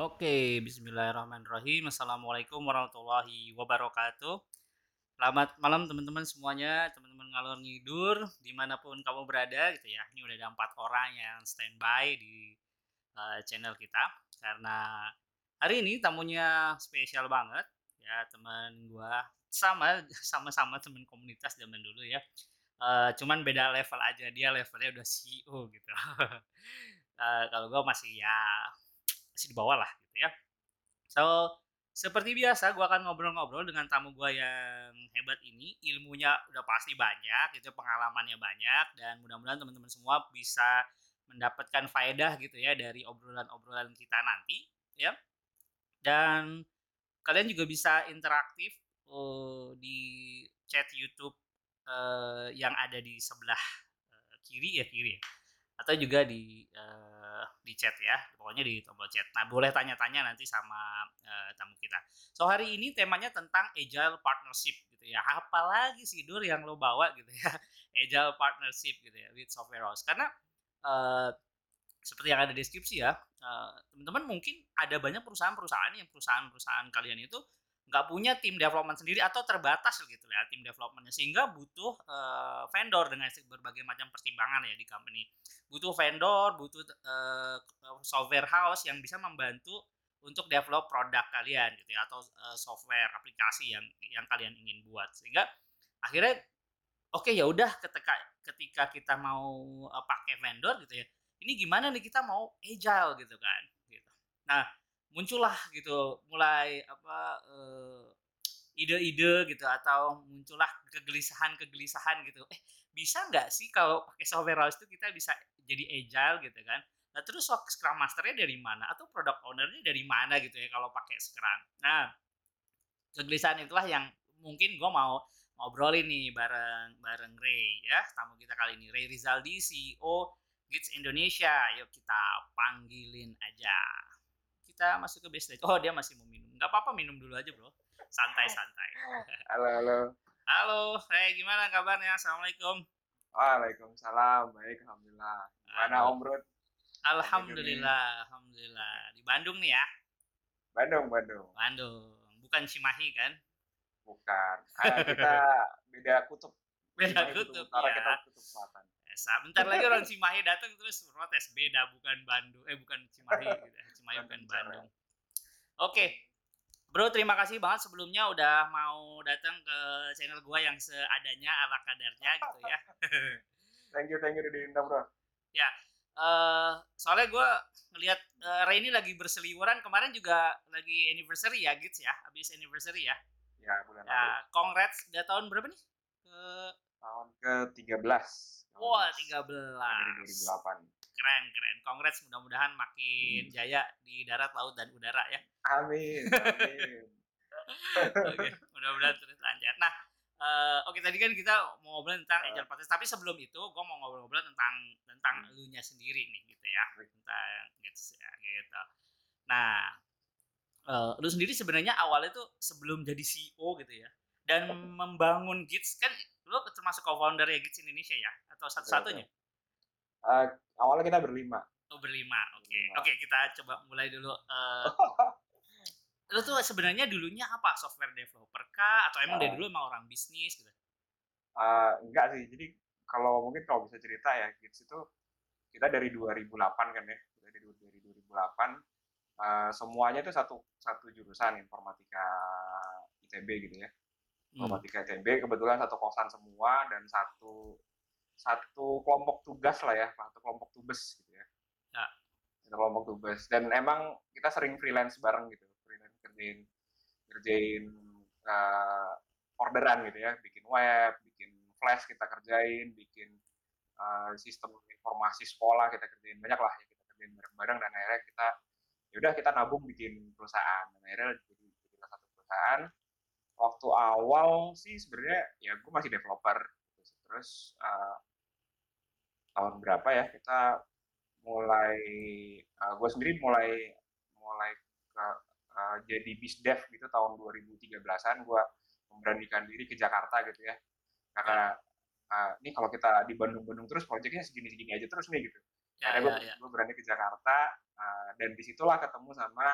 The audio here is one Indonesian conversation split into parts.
Oke, bismillahirrahmanirrahim. Assalamualaikum warahmatullahi wabarakatuh. Selamat malam teman-teman semuanya, teman-teman ngalor ngidur, di mana pun kamu berada gitu ya. Ini udah ada empat orang yang standby di uh, channel kita karena hari ini tamunya spesial banget ya teman gua sama sama-sama teman komunitas zaman dulu ya. Uh, cuman beda level aja dia levelnya udah CEO gitu. uh, kalau gua masih ya masih di bawah lah gitu ya. So seperti biasa, gue akan ngobrol-ngobrol dengan tamu gue yang hebat ini. Ilmunya udah pasti banyak, gitu, pengalamannya banyak, dan mudah-mudahan teman-teman semua bisa mendapatkan faedah gitu ya dari obrolan-obrolan kita nanti, ya. Dan kalian juga bisa interaktif uh, di chat YouTube uh, yang ada di sebelah uh, kiri ya kiri ya. Atau juga di uh, di chat ya pokoknya di tombol chat. Nah boleh tanya-tanya nanti sama uh, tamu kita. So hari ini temanya tentang agile partnership gitu ya. Apalagi sih Dur yang lo bawa gitu ya. Agile partnership gitu ya with software house. Karena uh, seperti yang ada di deskripsi ya teman-teman uh, mungkin ada banyak perusahaan-perusahaan yang perusahaan-perusahaan kalian itu nggak punya tim development sendiri atau terbatas gitu ya tim developmentnya. Sehingga butuh uh, vendor dengan berbagai macam pertimbangan ya di company. Butuh vendor butuh uh, software house yang bisa membantu untuk develop produk kalian gitu ya atau uh, software aplikasi yang yang kalian ingin buat. Sehingga akhirnya oke okay, ya udah ketika ketika kita mau uh, pakai vendor gitu ya ini gimana nih kita mau agile gitu kan gitu. Nah muncullah gitu mulai apa ide ide-ide gitu atau muncullah kegelisahan-kegelisahan gitu. Eh bisa nggak sih kalau pakai software house itu kita bisa jadi agile gitu kan? Nah terus scrum masternya dari mana? Atau product ownernya dari mana gitu ya kalau pakai scrum? Nah kegelisahan itulah yang mungkin gue mau ngobrolin nih bareng bareng Ray ya. Tamu kita kali ini Ray Rizaldi CEO Gits Indonesia. Yuk kita panggilin aja kita masuk ke base Oh dia masih mau minum. Gak apa-apa minum dulu aja bro. Santai-santai. Halo halo. Halo, Rey gimana kabarnya? Assalamualaikum. Waalaikumsalam, baik alhamdulillah. Gimana Om Brut? Alhamdulillah, alhamdulillah. Di Bandung nih ya? Bandung, Bandung. Bandung, bukan Cimahi kan? Bukan. Ah, kita beda kutub. Beda kutub, kutub ya. kita kutub selatan. Bentar lagi orang Cimahi datang terus protes beda bukan Bandung eh bukan Cimahi gitu. Cimahi bukan Bandung. Oke. Bro, terima kasih banget sebelumnya udah mau datang ke channel gua yang seadanya ala kadarnya gitu ya. thank you, thank you udah diundang, Bro. Ya. Uh, soalnya gue ngelihat uh, Raini lagi berseliweran kemarin juga lagi anniversary ya gitu ya habis anniversary ya ya bulan ya congrats udah tahun berapa nih ke tahun ke 13 Wah, wow, 13. Dari 2008. Keren, keren. Kongres mudah-mudahan makin hmm. jaya di darat, laut, dan udara ya. Amin, amin. Oke, mudah-mudahan terus lanjut. Nah, uh, oke okay, tadi kan kita mau ngobrol tentang uh. agile practice, tapi sebelum itu gue mau ngobrol-ngobrol tentang tentang hmm. nya sendiri nih gitu ya, tentang gitu ya gitu. Nah, uh, lu sendiri sebenarnya awalnya tuh sebelum jadi CEO gitu ya, dan membangun Gits kan lu termasuk co-founder ya Gits Indonesia ya atau satu-satunya? Uh, awalnya kita berlima. Oh berlima, oke. Okay. Oke okay, kita coba mulai dulu. Uh, lu tuh sebenarnya dulunya apa? Software developer kah? Atau emang uh, dari dulu emang orang bisnis gitu? Uh, enggak sih. Jadi kalau mungkin kalau bisa cerita ya, Gits itu kita dari 2008 kan ya. Dari, dari 2008 uh, semuanya itu satu satu jurusan informatika ITB gitu ya informatika hmm. ITB kebetulan satu kosan semua dan satu satu kelompok tugas lah ya satu kelompok tubes gitu ya, ya. satu kelompok tubes. Dan emang kita sering freelance bareng gitu freelance kerjain kerjain uh, orderan gitu ya. Bikin web bikin flash kita kerjain bikin uh, sistem informasi sekolah kita kerjain. Banyak lah ya kita kerjain bareng-bareng dan akhirnya kita yaudah kita nabung bikin perusahaan. Dan akhirnya jadi, jadi satu perusahaan. Waktu awal sih sebenarnya ya gue masih developer terus uh, tahun berapa ya kita mulai uh, gue sendiri mulai mulai ke uh, jadi bisdev gitu tahun 2013an gue memberanikan diri ke Jakarta gitu ya karena uh, ini kalau kita di Bandung-Bandung terus proyeknya segini-segini aja terus nih gitu Ya, akhirnya gue ya, ya. gue berani ke Jakarta uh, dan di situlah ketemu sama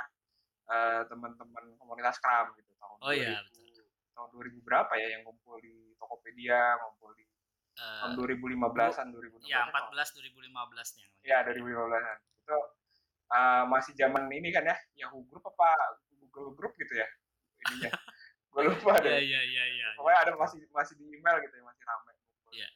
uh, teman-teman komunitas Scrum gitu tahun Oh 2000, iya, betul. tahun 2000 berapa ya yang ngumpul di Tokopedia ngumpul di Eh, tahun 2015an 2016 ya, -an, 14 2015 nih yang lagi. ya 2015an itu uh, masih zaman ini kan ya Yahoo Group apa Google Group gitu ya ininya gue lupa Iya, deh iya, iya, iya. pokoknya ada masih masih di email gitu ya masih ramai Iya.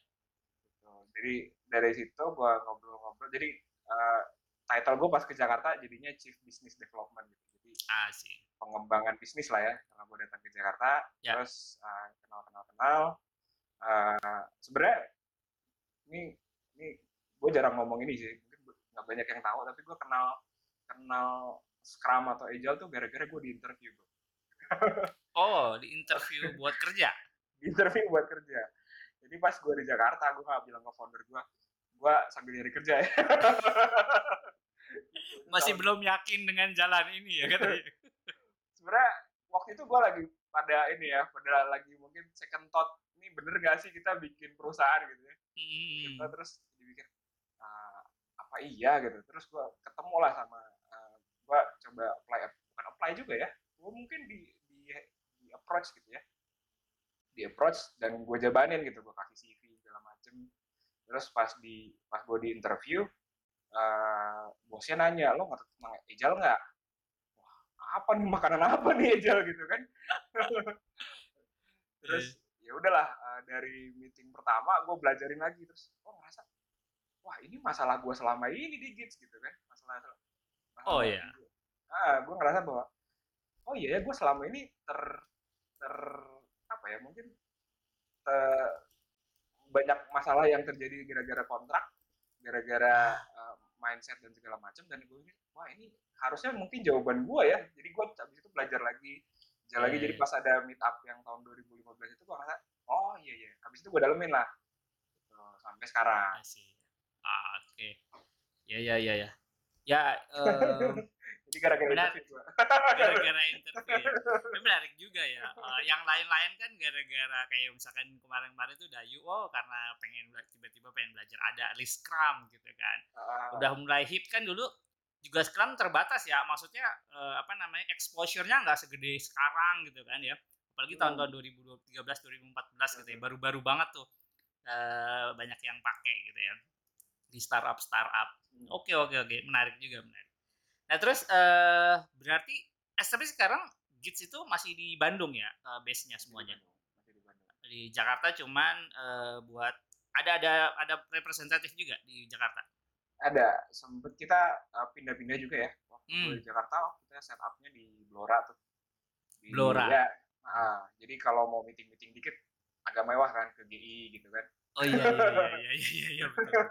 gitu. jadi dari situ gue ngobrol-ngobrol jadi uh, title gue pas ke Jakarta jadinya Chief Business Development gitu jadi Ah, sih. pengembangan bisnis lah ya karena gue datang ke Jakarta Ya. terus uh, kenal kenal kenal uh, sebenarnya ini ini gue jarang ngomong ini sih mungkin nggak banyak yang tahu tapi gue kenal kenal Scrum atau Agile tuh gara-gara gue di interview bro. Oh, di interview buat kerja. di interview buat kerja jadi pas gue di Jakarta gue nggak bilang ke founder gue gue sambil nyari kerja ya. Masih Tahun- belum yakin dengan jalan ini ya katanya. sebenarnya waktu itu gue lagi pada ini ya pada lagi mungkin second thought ini bener gak sih kita bikin perusahaan gitu ya? Hmm. kita terus dipikir "Ah, apa iya? gitu. Terus gue ketemu lah sama gue coba apply bukan apply juga ya gue mungkin di, di di approach gitu ya. Di approach dan gue jabanin gitu gue kasih CV segala macem. Terus pas di pas gue di interview eh, bosnya nanya lo nggak tentang ejal nggak? Wah apa nih? Makanan apa nih ejal gitu kan. Terus ya udahlah eh, dari meeting pertama gue belajarin lagi terus gue ngerasa wah ini masalah gue selama ini di Gits gitu kan masalah, masalah Oh, iya. ah gue ngerasa bahwa oh iya ya gue selama ini ter ter apa ya mungkin ter, banyak masalah yang terjadi gara-gara kontrak gara-gara uh, mindset dan segala macam dan gue mikir wah ini harusnya mungkin jawaban gue ya jadi gue habis itu belajar lagi belajar lagi jadi pas ada meet up yang tahun 2015 itu gue ngerasa oh iya iya habis itu gue dalemin lah Gitu, sampai sekarang. Ah, oke. Ya, ya, ya, ya. Ya, em, jadi gara-gara itu gue gara-gara interview ya. Tapi menarik juga ya. Eh, yang lain-lain kan gara-gara kayak misalkan kemarin-kemarin tuh Dayu, oh karena pengen tiba-tiba pengen belajar ada list Scrum gitu kan. Udah mulai hit kan dulu juga Scrum terbatas ya. Maksudnya eh, apa namanya exposure-nya nggak segede sekarang gitu kan ya. Apalagi Hmm. tahun-tahun 2013, 2014 gitu ya. Baru-baru banget tuh eh, banyak yang pakai gitu ya di startup startup. Hmm. Oke oke oke menarik juga menarik. Nah terus eh berarti eh, tapi sekarang Gits itu masih di Bandung ya eh, base-nya semuanya. masih di Bandung Di Jakarta cuman eh, buat ada ada ada representatif juga di Jakarta. Ada sempet kita uh, pindah-pindah juga ya waktu Hmm. di Jakarta kita setupnya di Blora tuh di, Blora. ya ah, jadi kalau mau meeting meeting dikit agak mewah kan ke GI gitu kan Oh iya iya iya iya iya iya, iya betul.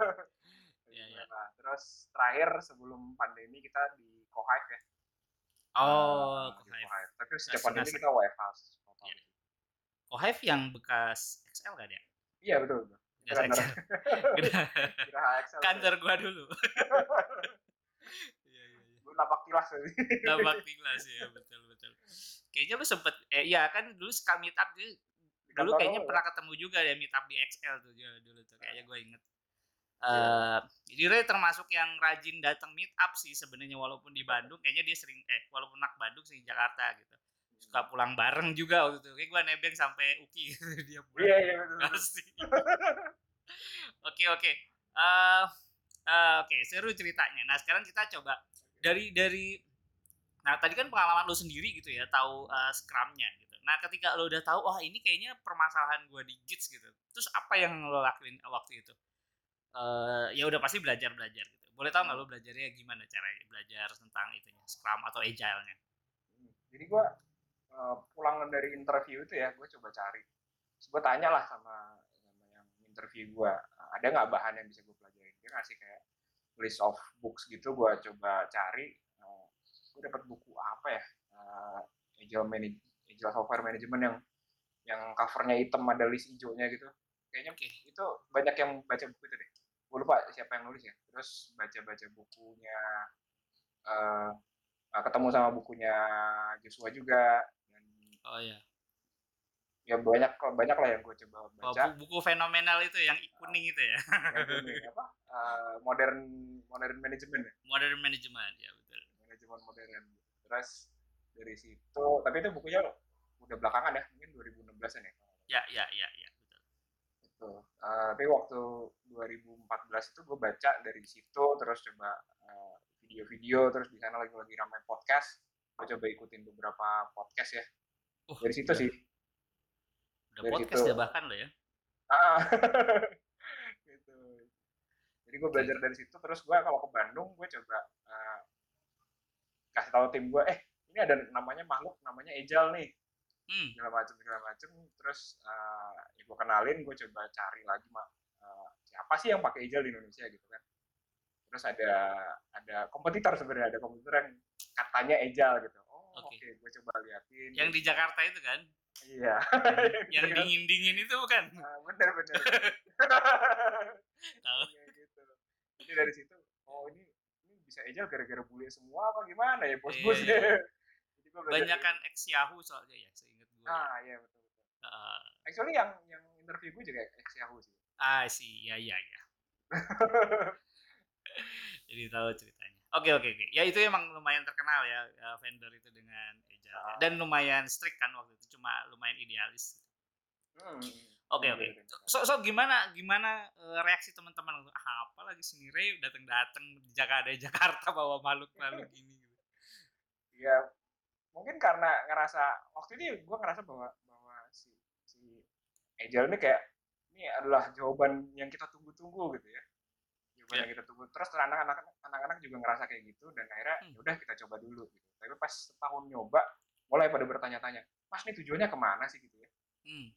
Iya, iya. Nah, terus terakhir sebelum pandemi kita di Kohive ya Oh, Nah, Kohive. Kohive. tapi sejak pandemi kita WFH total. Iya. Kohive yang bekas XL kan ya? iya betul betul Kira Excel Kantor gua dulu. Iya iya iya. gue napak tilas tadi Tampak tinglas ya betul betul. Kayaknya lu sempet eh iya kan dulu suka meet up dulu, kayaknya pernah ketemu juga ya meet up di XL tuh ya, dulu tuh kayaknya gue inget. Eh, jadi Ray termasuk yang rajin datang meet up sih sebenarnya walaupun di Bandung kayaknya dia sering eh walaupun anak Bandung sih di Jakarta gitu. Suka pulang bareng juga waktu itu. Kayak gue nebeng sampai Uki gitu, dia pulang. iya iya. Asik. Oke oke. Eh, eh, Oke seru ceritanya. Nah sekarang kita coba dari dari. Nah tadi kan pengalaman lo sendiri gitu ya, tahu eh, Scrum-nya gitu. Nah ketika lo udah tahu, wah ini kayaknya permasalahan gue di Gits gitu. Terus apa yang lo lakuin waktu itu? Eh, ya udah pasti belajar belajar gitu. Boleh tahu nggak lo belajarnya gimana caranya belajar tentang itunya Scrum atau Agile-nya? Hmm. Jadi gue uh, pulang dari interview itu ya, gue coba cari. Terus gue tanya lah sama, sama yang interview gue, ada nggak bahan yang bisa gue pelajarin? Dia ngasih kayak list of books gitu, gue coba cari. Uh, gue dapat buku apa ya? Uh, Agile, Manage, Agile Software Management yang yang covernya hitam ada list hijaunya gitu. Kayaknya Oke. itu banyak yang baca buku itu deh. Gue lupa siapa yang nulis ya. Terus baca-baca bukunya uh, ketemu sama bukunya Joshua juga Oh ya. ya banyak banyak lah yang gue coba Oh, baca bu- buku fenomenal itu yang kuning itu ya. ini apa eh, modern modern management ya Modern management ya betul. manajemen modern terus dari situ tapi itu bukunya udah belakangan ya mungkin 2016 an ya Ya ya ya ya betul. itu Eh, tapi waktu 2014 itu gue baca dari situ terus coba eh, video-video terus di sana lagi lagi ramai podcast gue coba ikutin beberapa podcast ya Uh, dari situ sih Udah dari podcast situ. ya bahkan lo ya. Ah, gitu. Jadi gue belajar dari situ, terus gue kalau ke Bandung, gue coba eh, kasih tahu tim gue, eh ini ada namanya makhluk, namanya Ejal nih, Hmm. segala macam segala macam. Terus eh, ya gue kenalin, gue coba cari lagi mak eh, siapa sih yang pakai Ejal di Indonesia gitu kan. Terus ada ada kompetitor sebenarnya, ada kompetitor yang katanya Ejal gitu. Oke, Oke. gue coba liatin. Yang di Jakarta itu kan, Iya. yang dingin-dingin itu bukan? Ah, bener bener. Tahu. Kayak gitu. Jadi dari situ, oh ini ini bisa aja gara-gara bule semua apa gimana ya bos-bos Iya, iya. Gua belajar Banyakan dari- ex Yahoo soalnya ya, seingat gue. Ah iya betul betul. Ah, Actually yang yang interview gue juga ex Yahoo sih. ah sih, ya ya ya. Jadi tahu ceritanya. Oke oke oke. Ya itu emang lumayan terkenal ya eh, vendor itu dengan Agile. Ah. Dan lumayan strict kan waktu itu, cuma lumayan idealis. Hmm. Oke Bener, oke. bener, bener. So, so gimana gimana eh, reaksi teman-teman? Ah, apa lagi sini Ray datang-datang di Jakarta Jakarta bawa makhluk-makhluk ini gitu. Iya mungkin karena ngerasa waktu itu gue ngerasa bahwa bahwa si si Agile ini kayak ini adalah jawaban yang kita tunggu-tunggu gitu ya jawaban Iya. yang kita tunggu terus anak-anak anak-anak juga ngerasa kayak gitu dan akhirnya Hmm. ya udah kita coba dulu gitu tapi pas setahun nyoba mulai pada bertanya-tanya mas ini tujuannya ke mana sih gitu ya Hmm.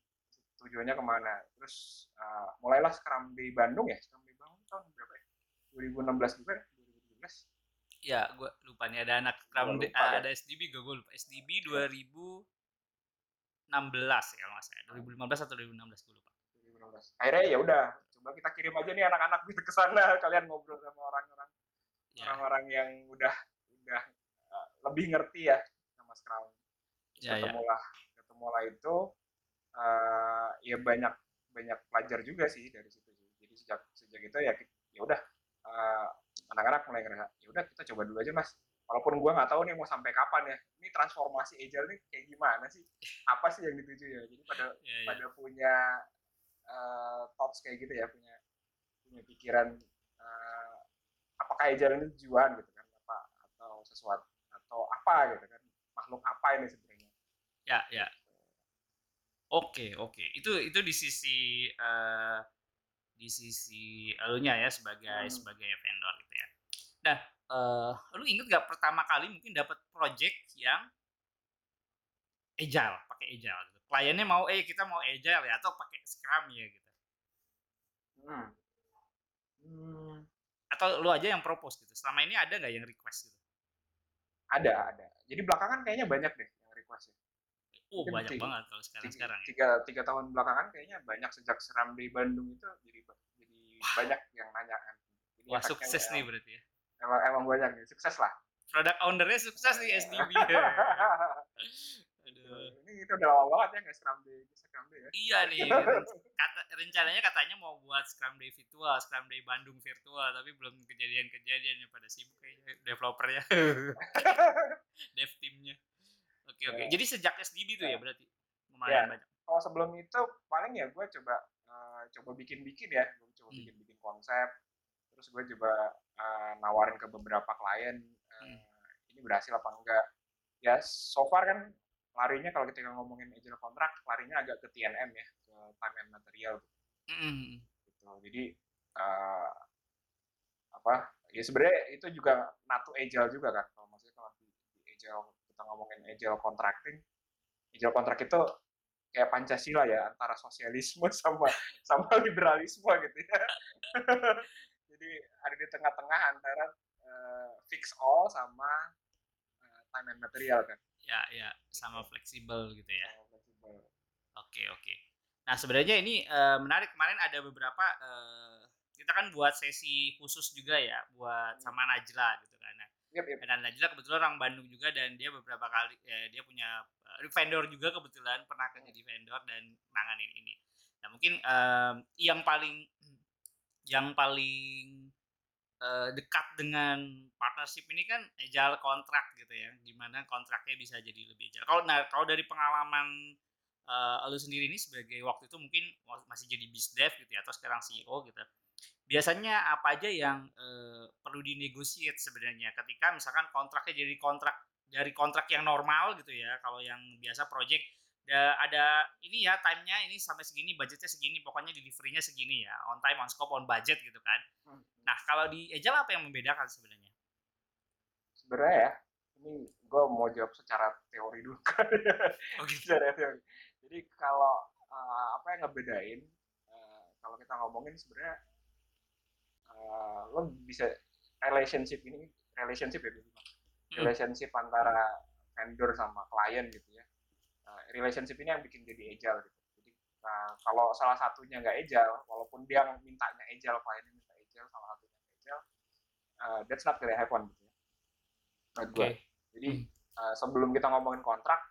tujuannya ke mana terus uh, mulailah Scrum Day Bandung ya Scrum Day Bandung tahun berapa ya 2016 juga ya 2017 Ya, gue lupa nih ada anak Scrum lupa deh. ada SDB gue, gue lupa. SDB 2016 ya kalau nggak salah. 2015 atau 2016 gue lupa. 2016 akhirnya ya udah coba kita kirim aja nih anak-anak gitu ke sana. Kalian ngobrol sama orang-orang. Ya, orang-orang yang udah udah uh, lebih ngerti ya sama Scrum ya, ya. ketemulah ketemulah itu uh, ya banyak banyak pelajar juga sih dari situ. Jadi sejak sejak itu ya ya udah uh, anak-anak mulai ngerasa ya udah kita coba dulu aja mas. Walaupun gua nggak tahu nih mau sampai kapan ya. Ini transformasi agile nih kayak gimana sih? Apa sih yang dituju ya? Jadi pada Ya, ya. pada punya uh, thoughts kayak gitu ya punya punya pikiran uh, apakah agile ini tujuan gitu kan apa atau sesuatu atau apa gitu kan makhluk apa ini sebenarnya Ya, ya. Oke, oke. Itu itu di sisi eh di sisi elunya ya sebagai Hmm. sebagai vendor gitu ya. Nah, eh lu inget gak pertama kali mungkin dapat project yang agile, pakai agile gitu. Kliennya mau eh kita mau agile ya atau pakai Scrum ya gitu. Hmm. Hmm, Atau lu aja yang propose gitu. Selama ini ada nggak yang request gitu? ada ada jadi belakangan kayaknya banyak deh yang request ya. Oh, Mungkin banyak tiga- banget kalau tiga, sekarang-sekarang ya. tiga, tiga tahun belakangan kayaknya banyak sejak seram di Bandung itu jadi jadi banyak yang nanya kan Wah, sukses ya, nih berarti ya. emang, emang banyak nih sukses lah Product ownernya sukses nih SDB. Aduh. ini itu udah lama banget ya nggak seram di seram di ya Iya nih, kata, rencananya katanya mau buat Scrum Day virtual, Scrum Day Bandung virtual, tapi belum kejadian-kejadian yang pada sibuk kayaknya developernya, dev timnya. Oke oke. Ya. Jadi sejak SDB tuh ya Ya. berarti Ya. lumayan banyak. kalau sebelum itu paling ya gue coba eh, coba bikin-bikin ya gue coba Hmm. bikin-bikin konsep terus gue coba eh, nawarin ke beberapa klien eh, Hmm. ini berhasil apa enggak ya so far kan larinya kalau kita ngomongin agile kontrak larinya agak ke TNM ya ke time and material. Mm-mm. gitu. Jadi eh, apa ya sebenarnya itu juga natu agile juga kan. Kalau maksudnya kalau di, di agile kita ngomongin agile contracting agile kontrak itu kayak pancasila ya antara sosialisme sama sama liberalisme gitu ya. Jadi ada di tengah-tengah antara eh, fix all sama eh, time and material kan Ya ya, sama fleksibel gitu ya. Oke oke. Nah sebenarnya ini eh, menarik kemarin ada beberapa eh, kita kan buat sesi khusus juga ya buat Hmm. sama Najla gitu kan. Nah, Yep, yep. Dan Najla kebetulan orang Bandung juga dan dia beberapa kali ya, dia punya uh, vendor juga kebetulan pernah kerja di vendor dan nanganin ini. Nah mungkin um, yang paling yang paling uh, dekat dengan partnership ini kan agile kontrak gitu ya, gimana kontraknya bisa jadi lebih agile. Kalau nah kalau dari pengalaman uh, lu sendiri ini sebagai waktu itu mungkin masih jadi bisdev gitu ya atau sekarang CEO gitu biasanya apa aja yang uh, perlu dinegosiat sebenarnya ketika misalkan kontraknya jadi kontrak dari kontrak yang normal gitu ya kalau yang biasa project ya ada ini ya timenya ini sampai segini budgetnya segini pokoknya deliverynya segini ya on time on scope on budget gitu kan hmm. Nah kalau di Agile apa yang membedakan sebenarnya? Sebenarnya ya ini gue mau jawab secara teori dulu kan. Oh gitu. secara teori. Jadi kalau uh, apa yang ngebedain uh, kalau kita ngomongin sebenarnya uh, lo bisa relationship ini relationship ya hmm. relationship antara vendor sama klien gitu ya. Uh, relationship ini yang bikin jadi agile gitu. Jadi uh, kalau salah satunya nggak agile walaupun dia mintanya agile kliennya agile salah satunya agile uh, that's not gonna happen gitu ya menurut okay. jadi uh, sebelum kita ngomongin kontrak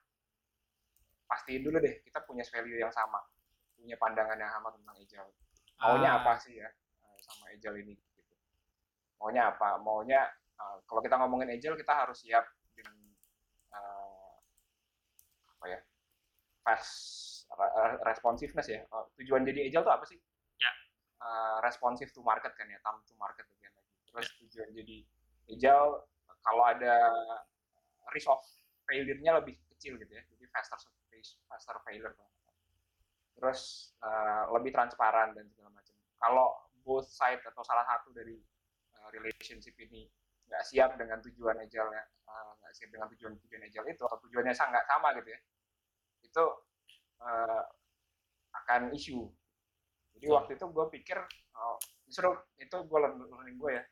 pastiin dulu deh kita punya value yang sama punya pandangan yang sama tentang agile maunya ah. apa sih ya sama agile ini gitu. Maunya apa? Maunya uh, kalau kita ngomongin agile kita harus siap dengan uh, apa ya? fast responsiveness ya. Uh, tujuan jadi agile itu apa sih? Ya. Uh, responsive to market kan ya, time to market bagian lagi. Terus ya. tujuan jadi agile kalau ada risk of failure-nya lebih kecil gitu ya. Jadi faster faster failure terus uh, lebih transparan dan segala macam. Kalau both side atau salah satu dari uh, relationship ini nggak siap dengan tujuan agile uh, nggak siap dengan tujuan tujuan agile itu atau tujuannya sangat sama gitu ya itu uh, akan isu jadi waktu itu gue pikir uh, justru itu gue learning gue ya.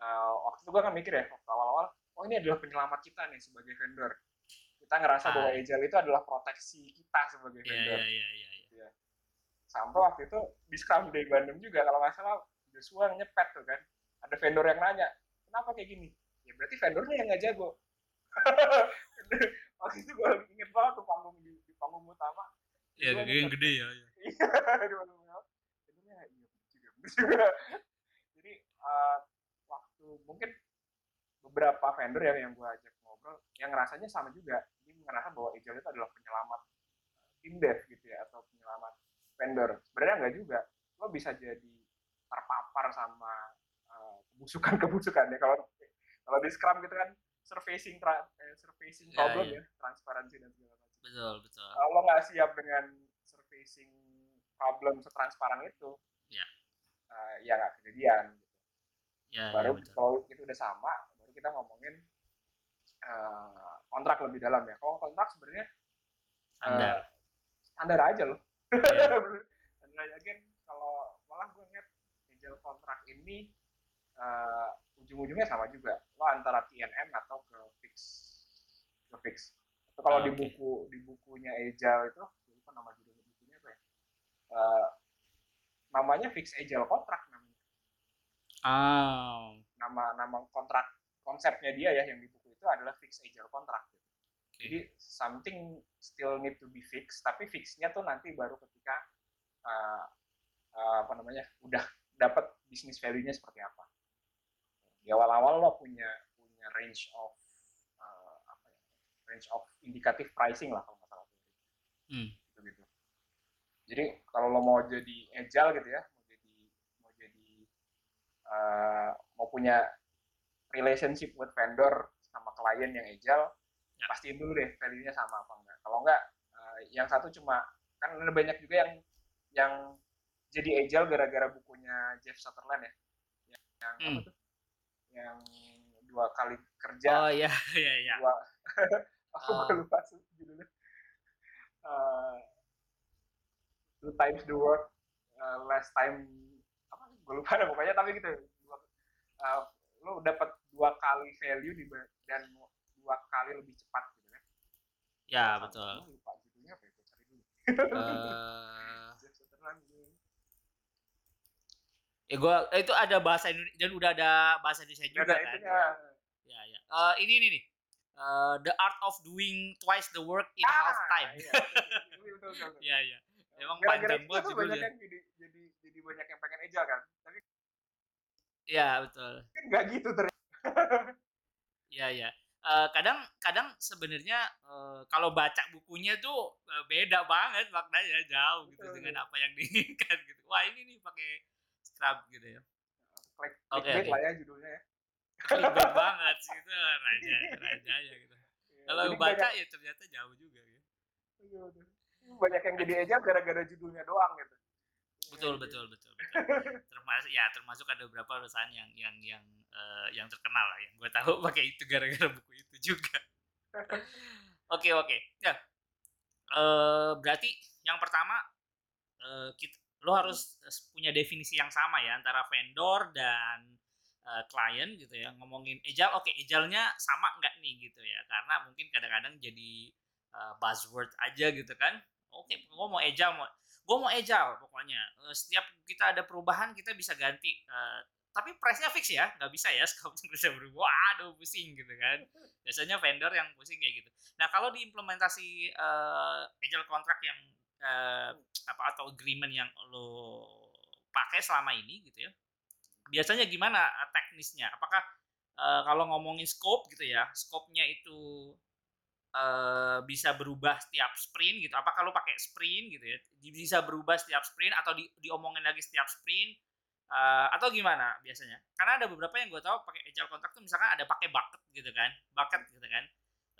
Uh, waktu itu gue kan mikir ya waktu awal-awal oh ini adalah penyelamat kita nih sebagai vendor. Kita ngerasa ah. bahwa agile itu adalah proteksi kita sebagai iya, vendor. yeah, yeah, yeah, yeah sampai waktu itu di Scrum Day Bandung juga kalau nggak salah Joshua nyepet tuh kan. Ada vendor yang nanya kenapa kayak gini? Ya berarti vendornya yang nggak jago. Waktu itu gue inget banget tuh panggung di, di panggung utama. Iya yang gede ya iya di panggung utama vendornya iya juga jadi uh, waktu mungkin beberapa vendor yang yang gue ajak ngobrol yang rasanya sama juga. Dia ngerasa bahwa Agile itu adalah penyelamat tim dev gitu ya atau penyelamat vendor. Sebenarnya enggak juga. Lo bisa jadi terpapar sama uh, kebusukan-kebusukan ya. Kalau kalau di Scrum gitu kan surfacing tra, eh, surfacing ya, problem yeah. ya transparansi dan segala macam. Betul betul. Kalau nggak siap dengan surfacing problem setransparan itu ya uh, ya nggak kejadian gitu. ya, baru ya, kalau itu udah sama baru kita ngomongin uh, kontrak lebih dalam ya. Kalau kontrak sebenarnya standar. uh, standar aja loh. Yeah. dan again kalau malah gue ngeliat agile kontrak ini uh, ujung-ujungnya sama juga. Lo antara TNM atau ke fix ke fix. Atau kalau oh, di buku di bukunya agile itu lupa nama judul bukunya apa ya. Uh, namanya fix agile kontrak namanya oh. nama nama kontrak konsepnya dia ya yang di buku itu adalah fix agile kontrak jadi something still need to be fixed, tapi fixnya tuh nanti baru ketika uh, uh, apa namanya udah dapat bisnis value-nya seperti apa. Di awal-awal lo punya punya range of uh, apa ya, range of indikatif pricing lah kalau nggak salah. Hmm. Jadi kalau lo mau jadi agile gitu ya, mau jadi mau jadi uh, mau punya relationship with vendor sama klien yang agile, ya. pastiin dulu deh value-nya sama apa enggak. Kalau enggak uh, yang satu cuma kan ada banyak juga yang yang jadi agile gara-gara bukunya Jeff Sutherland ya. Yang, yang hmm. apa tuh? Yang dua kali kerja. Oh iya iya iya. Dua. Aku uh. lupa judulnya. Uh, two times the work uh, less time apa gue lupa ada pokoknya tapi gitu uh, lo dapat dua kali value di dan dua kali lebih cepat gitu kan ya betul lupa judulnya apa ya gue cari dulu uh... ya eh, itu ada bahasa Indonesia dan udah ada bahasa Indonesia juga ada kan itunya. ya ya. Uh, ini ini nih. Uh, the art of doing twice the work in Ah, half time. iya. Iya Emang Gara-gara panjang itu banget tuh banyak yang jadi jadi jadi banyak yang pengen agile kan. Tapi Iya betul. kan nggak gitu ternyata. Iya iya. Eh, kadang kadang sebenarnya eh, kalau baca bukunya tuh eh, beda banget maknanya jauh gitu Betul, dengan apa yang diinginkan gitu. Wah ini nih pakai Scrub gitu ya. Click, Oke, clickbait oke. lah ya judulnya ya. Clickbait banget sih itu raja rajanya gitu. Iya, Kalau baca banyak, ya ternyata jauh juga ya. iya, betul. Banyak yang jadi agile gara-gara judulnya doang gitu. Betul betul betul betul. Termasuk ya termasuk ada beberapa perusahaan yang yang yang eh, yang terkenal lah yang gue tahu pakai itu gara-gara buku itu juga. Oke oke. Ya. Eh berarti yang pertama eh, kita, lo harus punya definisi yang sama ya antara vendor dan eh, klien gitu ya. Ngomongin agile, oke agile-nya sama nggak nih gitu ya? Karena mungkin kadang-kadang jadi eh, buzzword aja gitu kan. Oke, gue mau agile, mau gue mau agile pokoknya. Eh, setiap kita ada perubahan kita bisa ganti. Eh, tapi price-nya fix ya, nggak bisa ya scope-nya bisa berubah. Waduh, pusing gitu kan. Biasanya vendor yang pusing kayak gitu. Nah, kalau diimplementasi eh, agile contract yang eh, apa atau agreement yang lo pakai selama ini gitu ya. Biasanya gimana teknisnya? Apakah eh, kalau ngomongin scope gitu ya, scope-nya itu eh, bisa berubah setiap sprint gitu. Apakah lo pakai sprint gitu ya? Bisa berubah setiap sprint atau di, diomongin lagi setiap sprint? Eh, atau gimana biasanya? Karena ada beberapa yang gue tahu pakai agile contract tuh misalkan ada pakai bucket gitu kan, bucket gitu kan.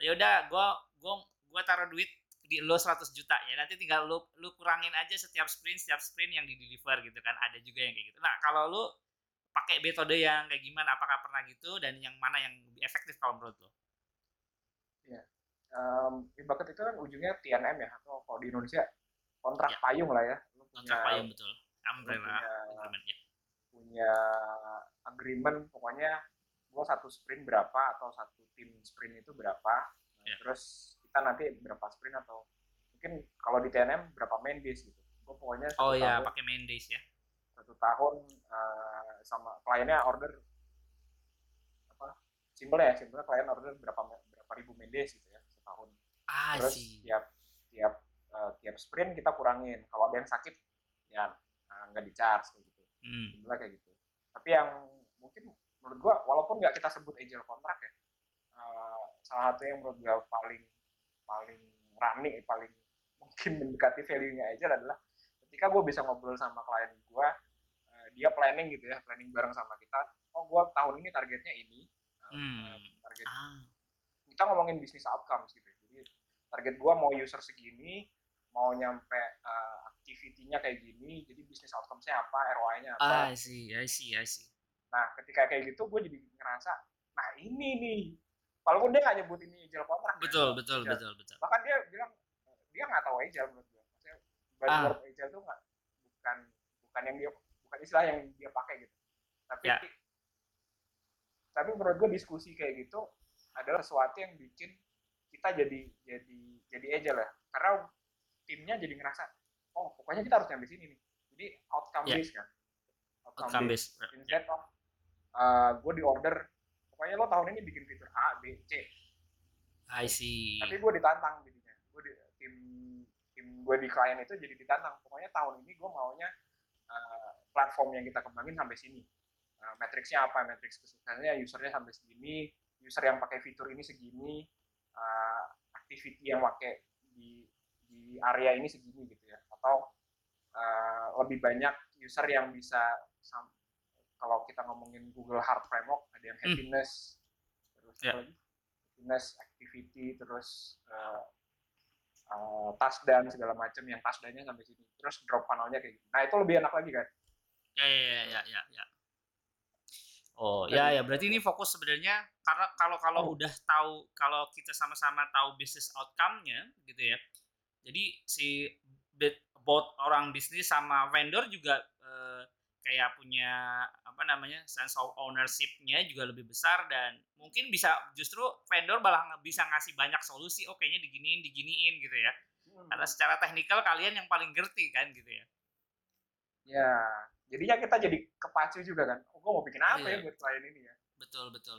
Ya udah, gue gue gue taruh duit di lo 100 juta ya nanti tinggal lo lu kurangin aja setiap sprint setiap sprint yang di deliver gitu kan ada juga yang kayak gitu nah kalau lo pakai metode yang kayak gimana apakah pernah gitu dan yang mana yang lebih efektif kalau menurut lo Um, bucket itu kan ujungnya TNM ya atau kalau di Indonesia kontrak Ya. payung lah ya. Lu punya, kontrak payung betul umbrella punya- agreement ya punya agreement pokoknya gua satu sprint berapa atau satu tim sprint itu berapa. Nah, Ya. Terus kita nanti berapa sprint atau mungkin kalau di TNM berapa main days gitu. Gua pokoknya oh ya pakai main days ya satu tahun eh, sama kliennya order apa simple ya simple klien order berapa berapa ribu main days gitu ya ah terus sih tiap tiap eh, tiap sprint kita kurangin kalau ada yang sakit ya eh, nggak di charge kayak gitu hmm. Jumlah kayak gitu tapi yang mungkin menurut gua walaupun nggak kita sebut agile kontrak ya eh, salah satu yang menurut gua paling paling rame paling mungkin mendekati value-nya agile adalah ketika gue bisa ngobrol sama klien gua eh, dia planning gitu ya planning bareng sama kita oh gua tahun ini targetnya ini Eh, Hmm. target ah kita ngomongin bisnis outcomes gitu. Target gua mau user segini, mau nyampe uh, activity-nya kayak gini, jadi bisnis outcomes-nya apa, ROI-nya I apa. see I see I see Nah, ketika kayak gitu gue jadi ngerasa, nah ini nih. Walaupun dia nggak nyebut ini agile kontrak. ya, betul betul agile. betul betul Bahkan dia bilang dia nggak tahu agile menurut gue. Maksudnya Ah. buzzword agile tuh nggak bukan bukan yang dia bukan istilah yang dia pakai gitu. Tapi Ya. tapi menurut gue diskusi kayak gitu adalah sesuatu yang bikin kita jadi jadi jadi agile ya. Karena timnya jadi ngerasa oh pokoknya kita harus nyampe sini nih. Jadi outcome Ya. based kan. outcome based ya. Instead of uh, gue di order pokoknya lo tahun ini bikin fitur A, B, C. I see Tapi gue ditantang jadinya. Gue di, tim tim gue di klien itu jadi ditantang. Pokoknya tahun ini gue maunya uh, platform yang kita kembangin sampai sini. Uh, matriksnya apa? Matriks kesuksesannya usernya sampai segini, user yang pakai fitur ini segini, uh, activity yang pakai di di area ini segini gitu ya. Atau uh, lebih banyak user yang bisa sam- kalau kita ngomongin Google Heart Framework ada yang Hmm. happiness terus Ya. apa lagi? happiness activity terus uh, uh, task dan segala macam yang task dan-nya sampai sini terus drop funnel-nya kayak gitu. Nah itu lebih enak lagi kan? ya ya ya ya ya, ya. Oh Kayak ya gitu. ya berarti ini fokus sebenarnya karena kalau kalau Oh. udah tahu kalau kita sama-sama tahu bisnis outcome-nya gitu ya. Jadi si both orang bisnis sama vendor juga eh, kayak punya apa namanya sense of ownership-nya juga lebih besar dan mungkin bisa justru vendor malah bisa ngasih banyak solusi oh kayaknya diginiin diginiin gitu ya karena secara teknikal kalian yang paling ngerti kan gitu ya Ya, jadinya kita jadi kepacu juga kan. Oh, gue mau bikin apa Iya. ya buat klien ini ya? betul betul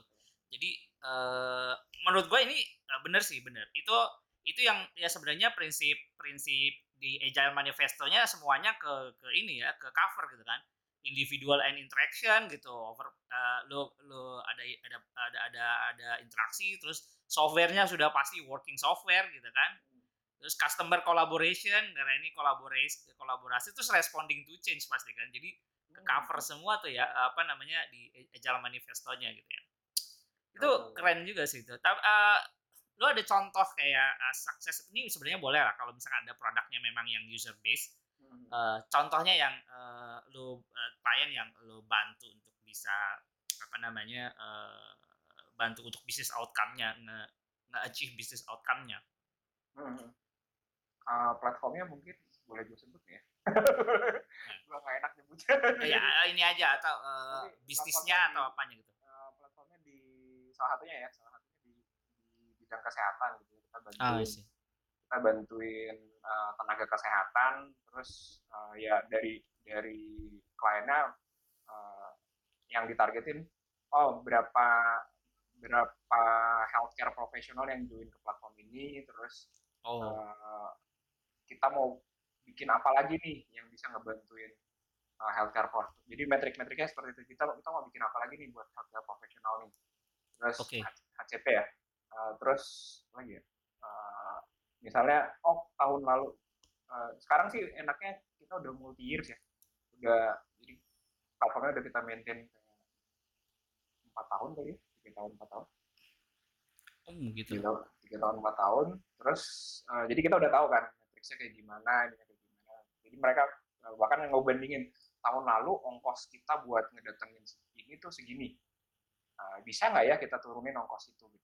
Jadi, eee, menurut gue ini, eee, bener sih, bener. Itu itu yang ya sebenarnya prinsip-prinsip di Agile Manifesto-nya semuanya ke ke ini ya, ke cover gitu kan. Individual and interaction gitu, over eee, lu lu ada ada ada ada ada interaksi, terus software-nya sudah pasti working software gitu kan. Terus customer collaboration, karena ini kolaboras kolaborasi terus responding to change pasti kan. Jadi ke-cover Hmm. semua tuh ya, apa namanya, di Agile Manifesto-nya gitu ya. Itu Betul. keren juga sih itu. Tap eee, lu ada contoh kayak, eee, sukses ini sebenarnya boleh lah kalau misalkan ada produknya memang yang user base, Mhm. eee, contohnya yang, eee, lu klien yang lu bantu untuk bisa, apa namanya, eee, bantu untuk bisnis outcome-nya, nge nge-achieve bisnis outcome-nya. Mhm. Eee, platformnya mungkin boleh gue sebut ya? Gua nggak enak nyebutnya. Ya ini aja atau, Tapi bisnisnya atau apanya gitu. Salah satunya ya, salah satunya di di bidang kesehatan gitu. Kita Ah, bantuin see. kita bantuin, eee, tenaga kesehatan, terus, eee, ya dari dari kliennya, eee, yang ditargetin, oh berapa berapa healthcare professional yang join ke platform ini, terus, Oh, eee, kita mau bikin apa lagi nih yang bisa ngebantuin, eee, healthcare prof jadi metrik-metriknya seperti itu. Kita kita mau bikin apa lagi nih buat healthcare professional nih. Terus Oke. H HCP ya, eee, terus lagi ya, eee, misalnya, oh tahun lalu eee, sekarang sih enaknya kita udah multi years ya, udah jadi platformnya udah kita maintain 4 tahun kali ya, 3 tahun, 4 tahun. Oh gitu. 3 tahun 3 tahun, 4 tahun, terus, eee, jadi kita udah tahu kan metricsnya kayak gimana, ininya kayak gimana. Jadi mereka, bahkan ngebandingin, tahun lalu ongkos kita buat ngedatengin ini tuh segini, eee, bisa nggak ya kita turunin ongkos itu gitu.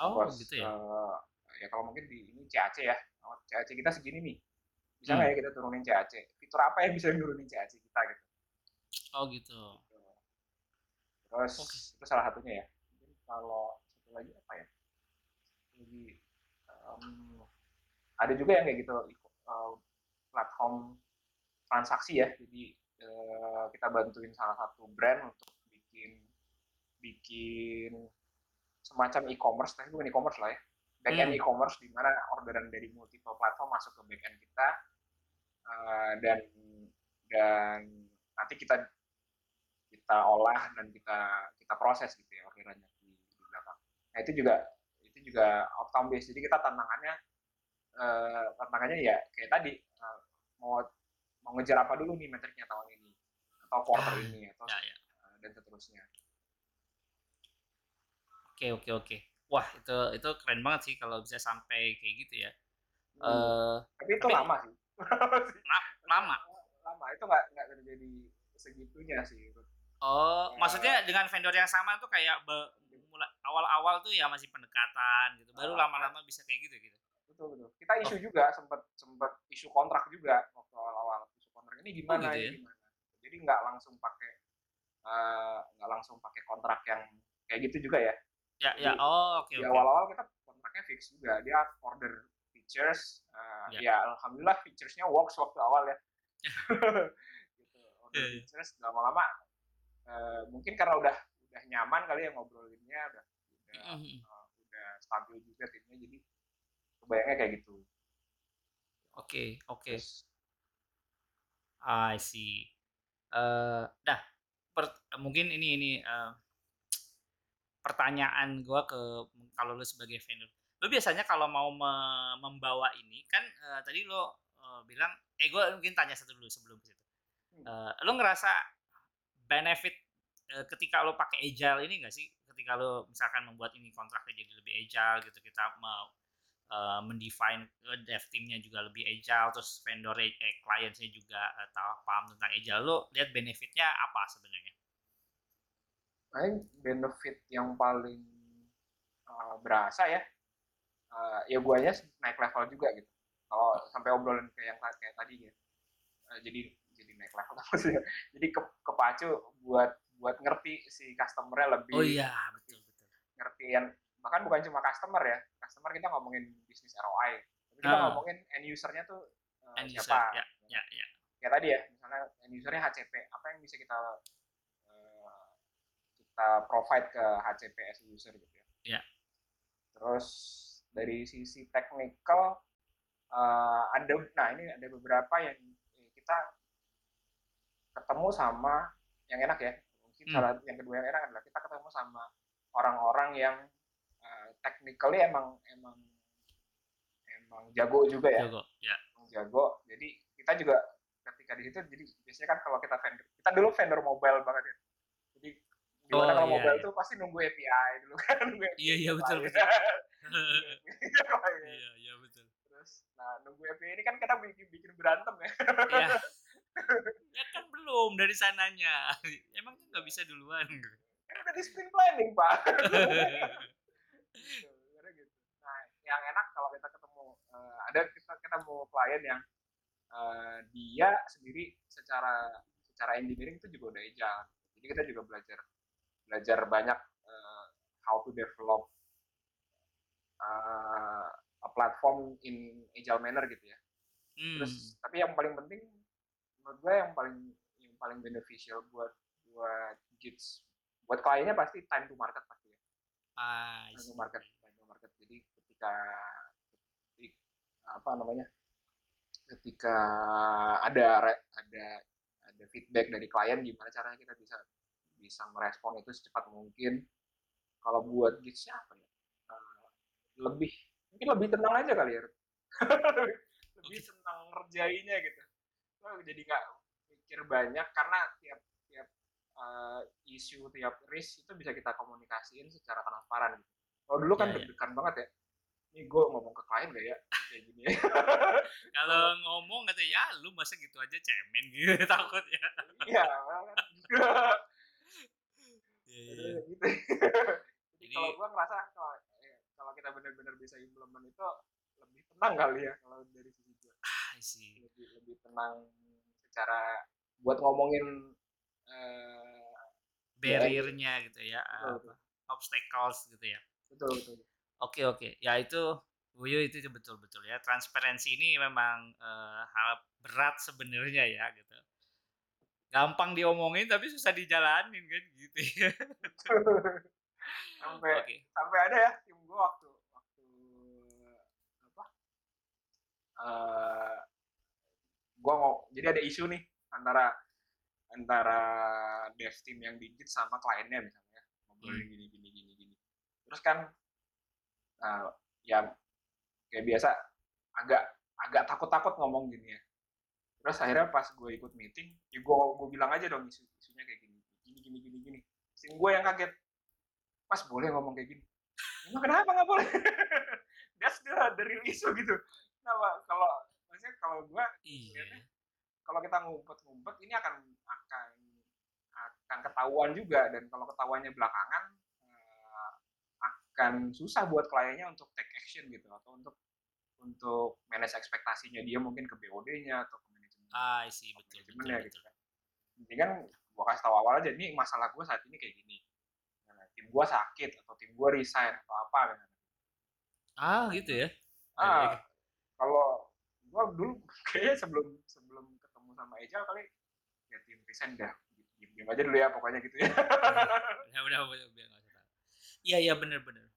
Oh Ongkos, gitu ya? eee, ya kalau mungkin di ini CAC ya, oh CAC kita segini nih, bisa Hmm. nggak ya kita turunin CAC? Fitur apa yang bisa nurunin CAC kita gitu. Oh gitu. Gitu. Terus Oke. itu salah satunya ya. Mungkin kalau satu lagi apa ya, lagi, mmm, ada juga yang kayak gitu, eee, platform transaksi ya. Jadi, eee, kita bantuin salah satu brand untuk bikin semacam e-commerce, tapi bukan e-commerce lah ya, back-end Hmm. e-commerce di mana orderan dari multiple platform masuk ke back-end kita, eee, dan dan nanti kita kita olah dan kita kita proses gitu ya orderannya di di belakang. Nah itu juga itu juga outcome based. Jadi kita tantangannya, eee, tantangannya ya kayak tadi, eee, mau mau ngejar apa dulu nih metriknya tahun ini, atau quarter Ah, ini, atau ya ya. dan seterusnya. Oke oke oke. Wah itu itu keren banget sih kalau bisa sampai kayak gitu ya. Mhm. Eee, Tapi itu tapi lama sih. Lama lama? Lama, itu nggak nggak terjadi segitunya sih itu. Oh, Eee maksudnya dengan vendor yang sama tuh kayak be mula awal-awal tuh ya masih pendekatan gitu, baru Eee, lama-lama bisa kayak gitu gitu? Betul betul. Kita Oh. isu juga, sempet sempet isu kontrak juga waktu awal-awal, isu kontrak, "Ini Oh gimana gitu ini ya? gimana?" Jadi nggak langsung pakai, eee, nggak langsung pakai kontrak yang kayak gitu juga ya. Ya ya, oh oke di oke. awal-awal kita kontraknya fix juga, dia order features, eee, Ya. ya alhamdulillah features-nya works waktu awal ya. Gitu, order Iya iya. features lama-lama, eee, mungkin karena udah udah nyaman kali ya ngobrolinnya, udah udah, Mhm mhm. eee, udah stabil juga timnya, jadi kebayangnya kayak gitu. Oke oke. Terus I see. Eee, nah, per mungkin ini ini, eee, pertanyaan gua ke kalau lu sebagai vendor, lu biasanya kalau mau me membawa ini kan, eee, tadi lu, eee, bilang eh gua mungkin tanya satu dulu sebelum ke situ. Hmm. Eee, lu ngerasa benefit, eee, ketika lu pakai Agile ini nggak sih? Ketika lu misalkan membuat ini kontraknya jadi lebih Agile gitu, kita mau, eee, mendefine, dev team-nya juga lebih Agile, terus vendor eh, clients-nya juga, eee, tahu paham tentang Agile, lu lihat benefit-nya apa sebenarnya? Paling benefit yang paling, eee, berasa ya, eee, ya guanya naik level juga gitu. Kalau sampai obrolan kayak yang kayak tadi ya, eee, jadi jadi naik level maksudnya, jadi ke kepacu buat buat ngerti si customer-nya Oh lebih iya, lebih betul betul. ngertiin bahkan bukan cuma customer ya, customer kita ngomongin bisnis ROI, tapi kita Heeh. ngomongin end user-nya tuh, eee, End user, siapa, ya gitu. ya ya. Kayak tadi ya, misalnya end user-nya HCP, apa yang bisa kita, kita provide ke HCPS user gitu ya. Iya. Terus dari sisi technical uh, ada nah ini ada beberapa yang kita ketemu sama yang enak ya. Mungkin Hmm. salah yang kedua yang enak adalah kita ketemu sama orang-orang yang uh, technically emang emang emang jago juga ya Jago. Ya. yang jago. Jadi kita juga ketika di situ jadi biasanya kan kalau kita vendor kita dulu vendor mobile banget ya. Gimana Oh, kalau iya, mobile iya. tuh pasti nunggu API dulu kan nunggu API. Iya, iya, betul, betul. Iya. Iya, iya betul. Terus nah nunggu API ini kan kita bikin bikin berantem ya. Ya. ya kan belum dari sananya. Emangnya nggak bisa duluan? Kan udah di sprint planning, Pak. Gitu, gitu. Nah, yang enak kalau kita ketemu eh, ada kita ketemu klien yang eh, dia sendiri secara secara engineering itu juga udah agile. Jadi kita juga belajar belajar banyak eh, how to develop eh, a platform in agile manner gitu ya. Hmm. Terus tapi yang paling penting menurut gue yang paling yang paling beneficial buat buat Gits buat kliennya pasti time to market pasti ya Ah, time to market time to market jadi ketika ketik- apa namanya ketika ada ada ada feedback dari klien gimana caranya kita bisa bisa merespon itu secepat mungkin kalau buat Gits apa ya Eh, lebih mungkin lebih tenang aja kali ya lebih tenang ngerjainnya gitu jadi nggak mikir banyak karena tiap tiap eh, isu tiap risk itu bisa kita komunikasiin secara transparan gitu. Kalau dulu kan Iya, iya. deg-degan banget ya. Ini gue ngomong ke klien gak ya? Kayak gini ya. Kalau ngomong kata ya lu masa gitu aja cemen gitu takut ya. Iya. Iya, gitu. Jadi kalau gue ngerasa kalau eh, kalau kita benar-benar bisa implement itu lebih tenang kali ya kalau dari sisi gue. I see. lebih lebih tenang secara buat ngomongin eh, Barriernya gitu ya, Betul, apa, obstacles gitu ya. betul betul Oke oke, ya itu Buyo itu betul betul ya. Transparansi ini memang eh, hal berat sebenarnya ya gitu. Gampang diomongin tapi susah dijalanin kan gitu ya. sampai Oke. sampai ada ya tim gue waktu waktu apa eh gue mau jadi ada isu nih antara antara dev team yang digit sama kliennya misalnya ngobrolin Hmm. gini gini gini gini terus kan eh, ya kayak biasa agak agak takut takut ngomong gini ya terus akhirnya pas gue ikut meeting ya gue gue bilang aja dong isu isunya kayak gini gini gini gini gini. Tim gue yang kaget mas boleh ngomong kayak gini? Emang kenapa nggak boleh? That's the, the real issue gitu. Kenapa? Kalau maksudnya kalau gue Iya. kalau kita ngumpet-ngumpet ini akan akan akan ketahuan juga. Dan kalau ketahuannya belakangan eh, akan susah buat kliennya untuk take action gitu. Atau untuk untuk manage ekspektasinya dia mungkin ke BOD-nya atau Ah, I see betul betul. manajemennya betul. gitu kan. Jadi kan gua kasih tahu awal aja nih masalah gua saat ini kayak gini. Nah, tim gua sakit atau tim gua resign atau apa gitu. Ah, gitu ya. Ah, kalau gua dulu kayaknya sebelum sebelum ketemu sama Eja kali ya tim resign dah diem aja dulu ya pokoknya gitu ya. ya udah udah udah tahu. Iya iya bener bener.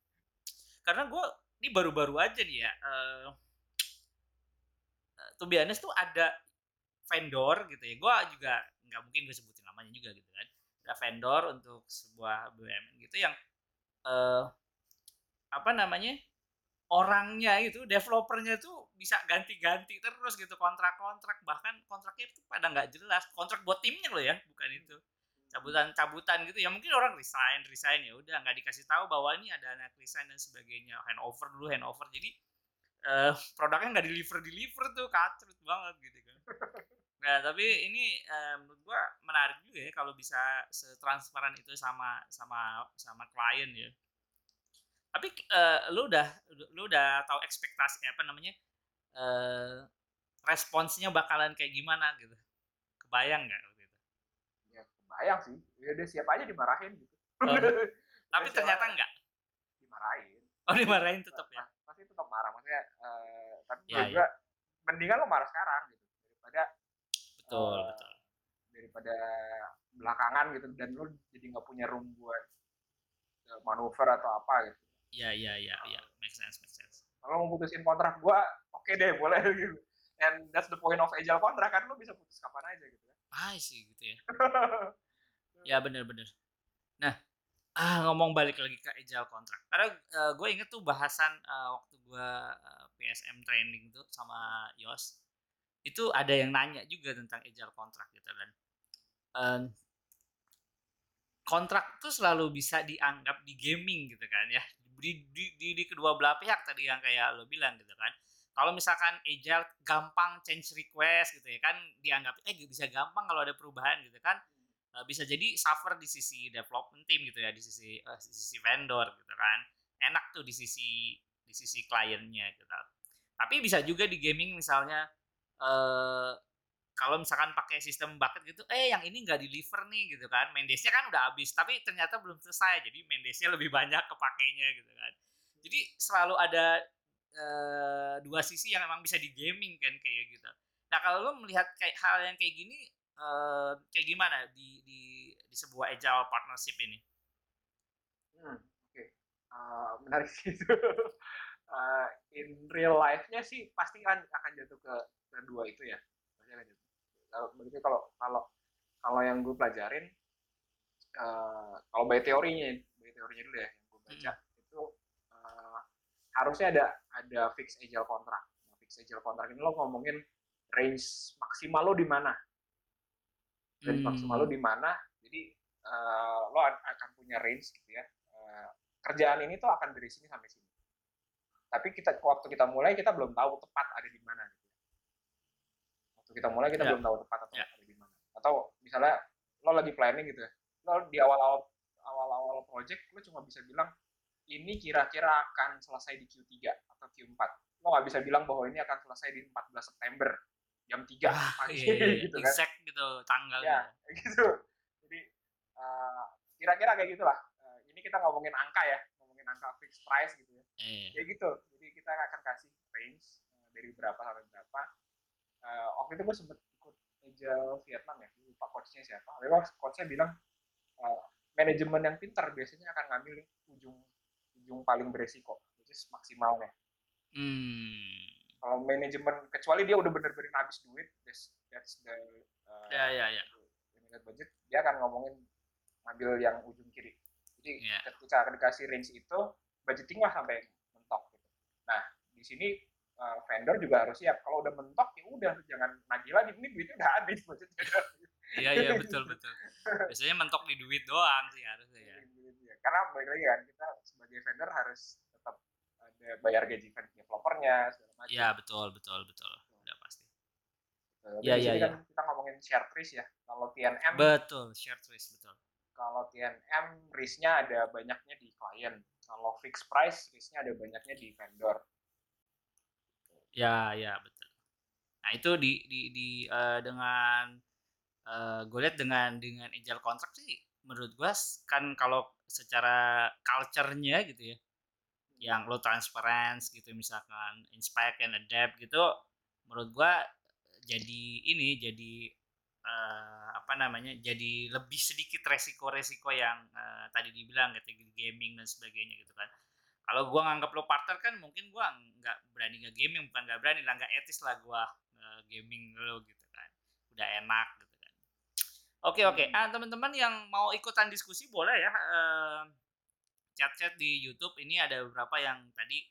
Karena gue ini baru-baru aja nih ya. eh to be honest tuh ada vendor gitu ya. Gue juga nggak mungkin gue sebutin namanya juga gitu kan. Ada vendor untuk sebuah BUMN gitu yang eh apa namanya orangnya itu developernya tuh bisa ganti-ganti terus gitu kontrak-kontrak. Bahkan kontraknya itu pada nggak jelas. Kontrak buat timnya loh ya bukan itu. Cabutan-cabutan gitu. Ya mungkin orang resign resign ya udah nggak dikasih tahu bahwa ini ada anak resign dan sebagainya. Handover dulu handover. Jadi eh, produknya nggak deliver deliver tuh kacrut banget gitu kan nah tapi ini eh, menurut gua menarik juga ya kalau bisa setransparan itu sama sama sama klien ya. Tapi eh, lu udah lu udah tahu ekspektasi apa namanya eh responsnya bakalan kayak gimana gitu? Kebayang nggak waktu itu? Ya kebayang sih. Ya udah siap aja dimarahin gitu. Oh, tapi siap ternyata enggak dimarahin. oh dimarahin tetap ya? Pasti tetap marah. Maksudnya eh, tapi Ya, juga mendingan lo marah sekarang gitu betul Eh, betul. Daripada belakangan gitu dan lu jadi nggak punya room buat uh, manuver atau apa gitu. Iya iya iya iya. Make sense make sense. Kalau mau putusin kontrak gua oke okay deh boleh gitu. And that's the point of agile kontrak kan lu bisa putus kapan aja gitu kan. Ah sih gitu ya. Ya bener-bener nah ah ngomong balik lagi ke agile kontrak. Karena uh, gue inget tuh bahasan uh, waktu gue uh, PSM training tuh sama Yos itu ada yang nanya juga tentang agile kontrak gitu kan. Um, kontrak tuh selalu bisa dianggap di gaming gitu kan ya. Di, di, di, di kedua belah pihak tadi yang kayak lo bilang gitu kan. Kalau misalkan agile gampang change request gitu ya kan dianggap eh bisa gampang kalau ada perubahan gitu kan. Uh, bisa jadi suffer di sisi development team gitu ya di sisi uh, di sisi vendor gitu kan. Enak tuh di sisi di sisi kliennya gitu. Tapi bisa juga di gaming misalnya uh, kalau misalkan pakai sistem bucket gitu eh yang ini nggak deliver nih gitu kan mendesnya kan udah habis tapi ternyata belum selesai jadi mendesnya lebih banyak kepakainya gitu kan jadi selalu ada uh, dua sisi yang memang bisa di gaming kan kayak gitu nah kalau lo melihat kayak hal yang kayak gini uh, kayak gimana di di di sebuah agile partnership ini? Hmm, oke, okay. uh, menarik sih itu. Uh, in real life-nya sih pasti kan akan jatuh ke kedua itu ya. Pasti akan jatuh. Begitu kalau kalau kalau yang gue pelajarin, uh, kalau by teorinya, by teorinya dulu ya yang gue baca hmm. itu uh, harusnya ada ada fix agile kontrak. Nah, fix agile kontrak ini lo ngomongin range maksimal lo di mana range hmm. maksimal lo di mana jadi uh, lo akan punya range gitu ya uh, kerjaan ini tuh akan dari sini sampai sini tapi kita waktu kita mulai kita belum tahu tepat ada di mana gitu ya. waktu kita mulai kita yeah. belum tahu tepat atau yeah. ada di mana atau misalnya lo lagi planning gitu ya lo di awal-awal awal-awal project lo cuma bisa bilang ini kira-kira akan selesai di Q3 atau Q4 lo nggak bisa bilang bahwa ini akan selesai di 14 September jam 3 ah, pagi iya, iya. gitu kan. Exact gitu tanggalnya. Ya, gitu. Jadi uh, kira-kira kayak gitulah. Uh, ini kita ngomongin angka ya, ngomongin angka fixed price gitu ya. Eh. Kayak gitu. Jadi kita akan kasih range uh, dari berapa sampai berapa. Uh, waktu itu gue sempet ikut Agile Vietnam ya, lupa coachnya siapa. Lalu coachnya bilang uh, manajemen yang pintar biasanya akan ngambil ujung ujung paling beresiko, which is maksimalnya. Hmm kalau manajemen kecuali dia udah bener-bener habis duit that's, that's the uh, ya ya ya budget dia akan ngomongin ngambil yang ujung kiri jadi yeah. ketika dikasih range itu budgeting lah sampai mentok gitu nah di sini uh, vendor juga harus siap kalau udah mentok ya udah jangan nagih lagi ini duitnya udah habis budgetnya iya iya betul betul biasanya mentok di duit doang sih harusnya ya iya, karena balik lagi kan kita sebagai vendor harus ya, bayar gaji developernya segala macam. Iya betul betul betul udah pasti. Iya iya iya. Kan kita ngomongin share risk ya. Kalau TNM betul share risk betul. Kalau TNM risknya ada banyaknya di klien. Kalau fixed price risknya ada banyaknya di vendor. Ya ya betul. Nah itu di di di uh, dengan uh, gue lihat dengan dengan agile contract sih menurut gue kan kalau secara culture-nya gitu ya yang lo transparan gitu misalkan inspect and adapt gitu menurut gua jadi ini jadi uh, apa namanya jadi lebih sedikit resiko-resiko yang uh, tadi dibilang gitu di gaming dan sebagainya gitu kan. Kalau gua nganggap lo partner kan mungkin gua nggak berani nge gaming bukan nggak berani lah nggak etis lah gua uh, gaming lo gitu kan. Udah enak gitu kan. Oke oke. Hmm. ah teman-teman yang mau ikutan diskusi boleh ya uh, chat-chat di YouTube. Ini ada beberapa yang tadi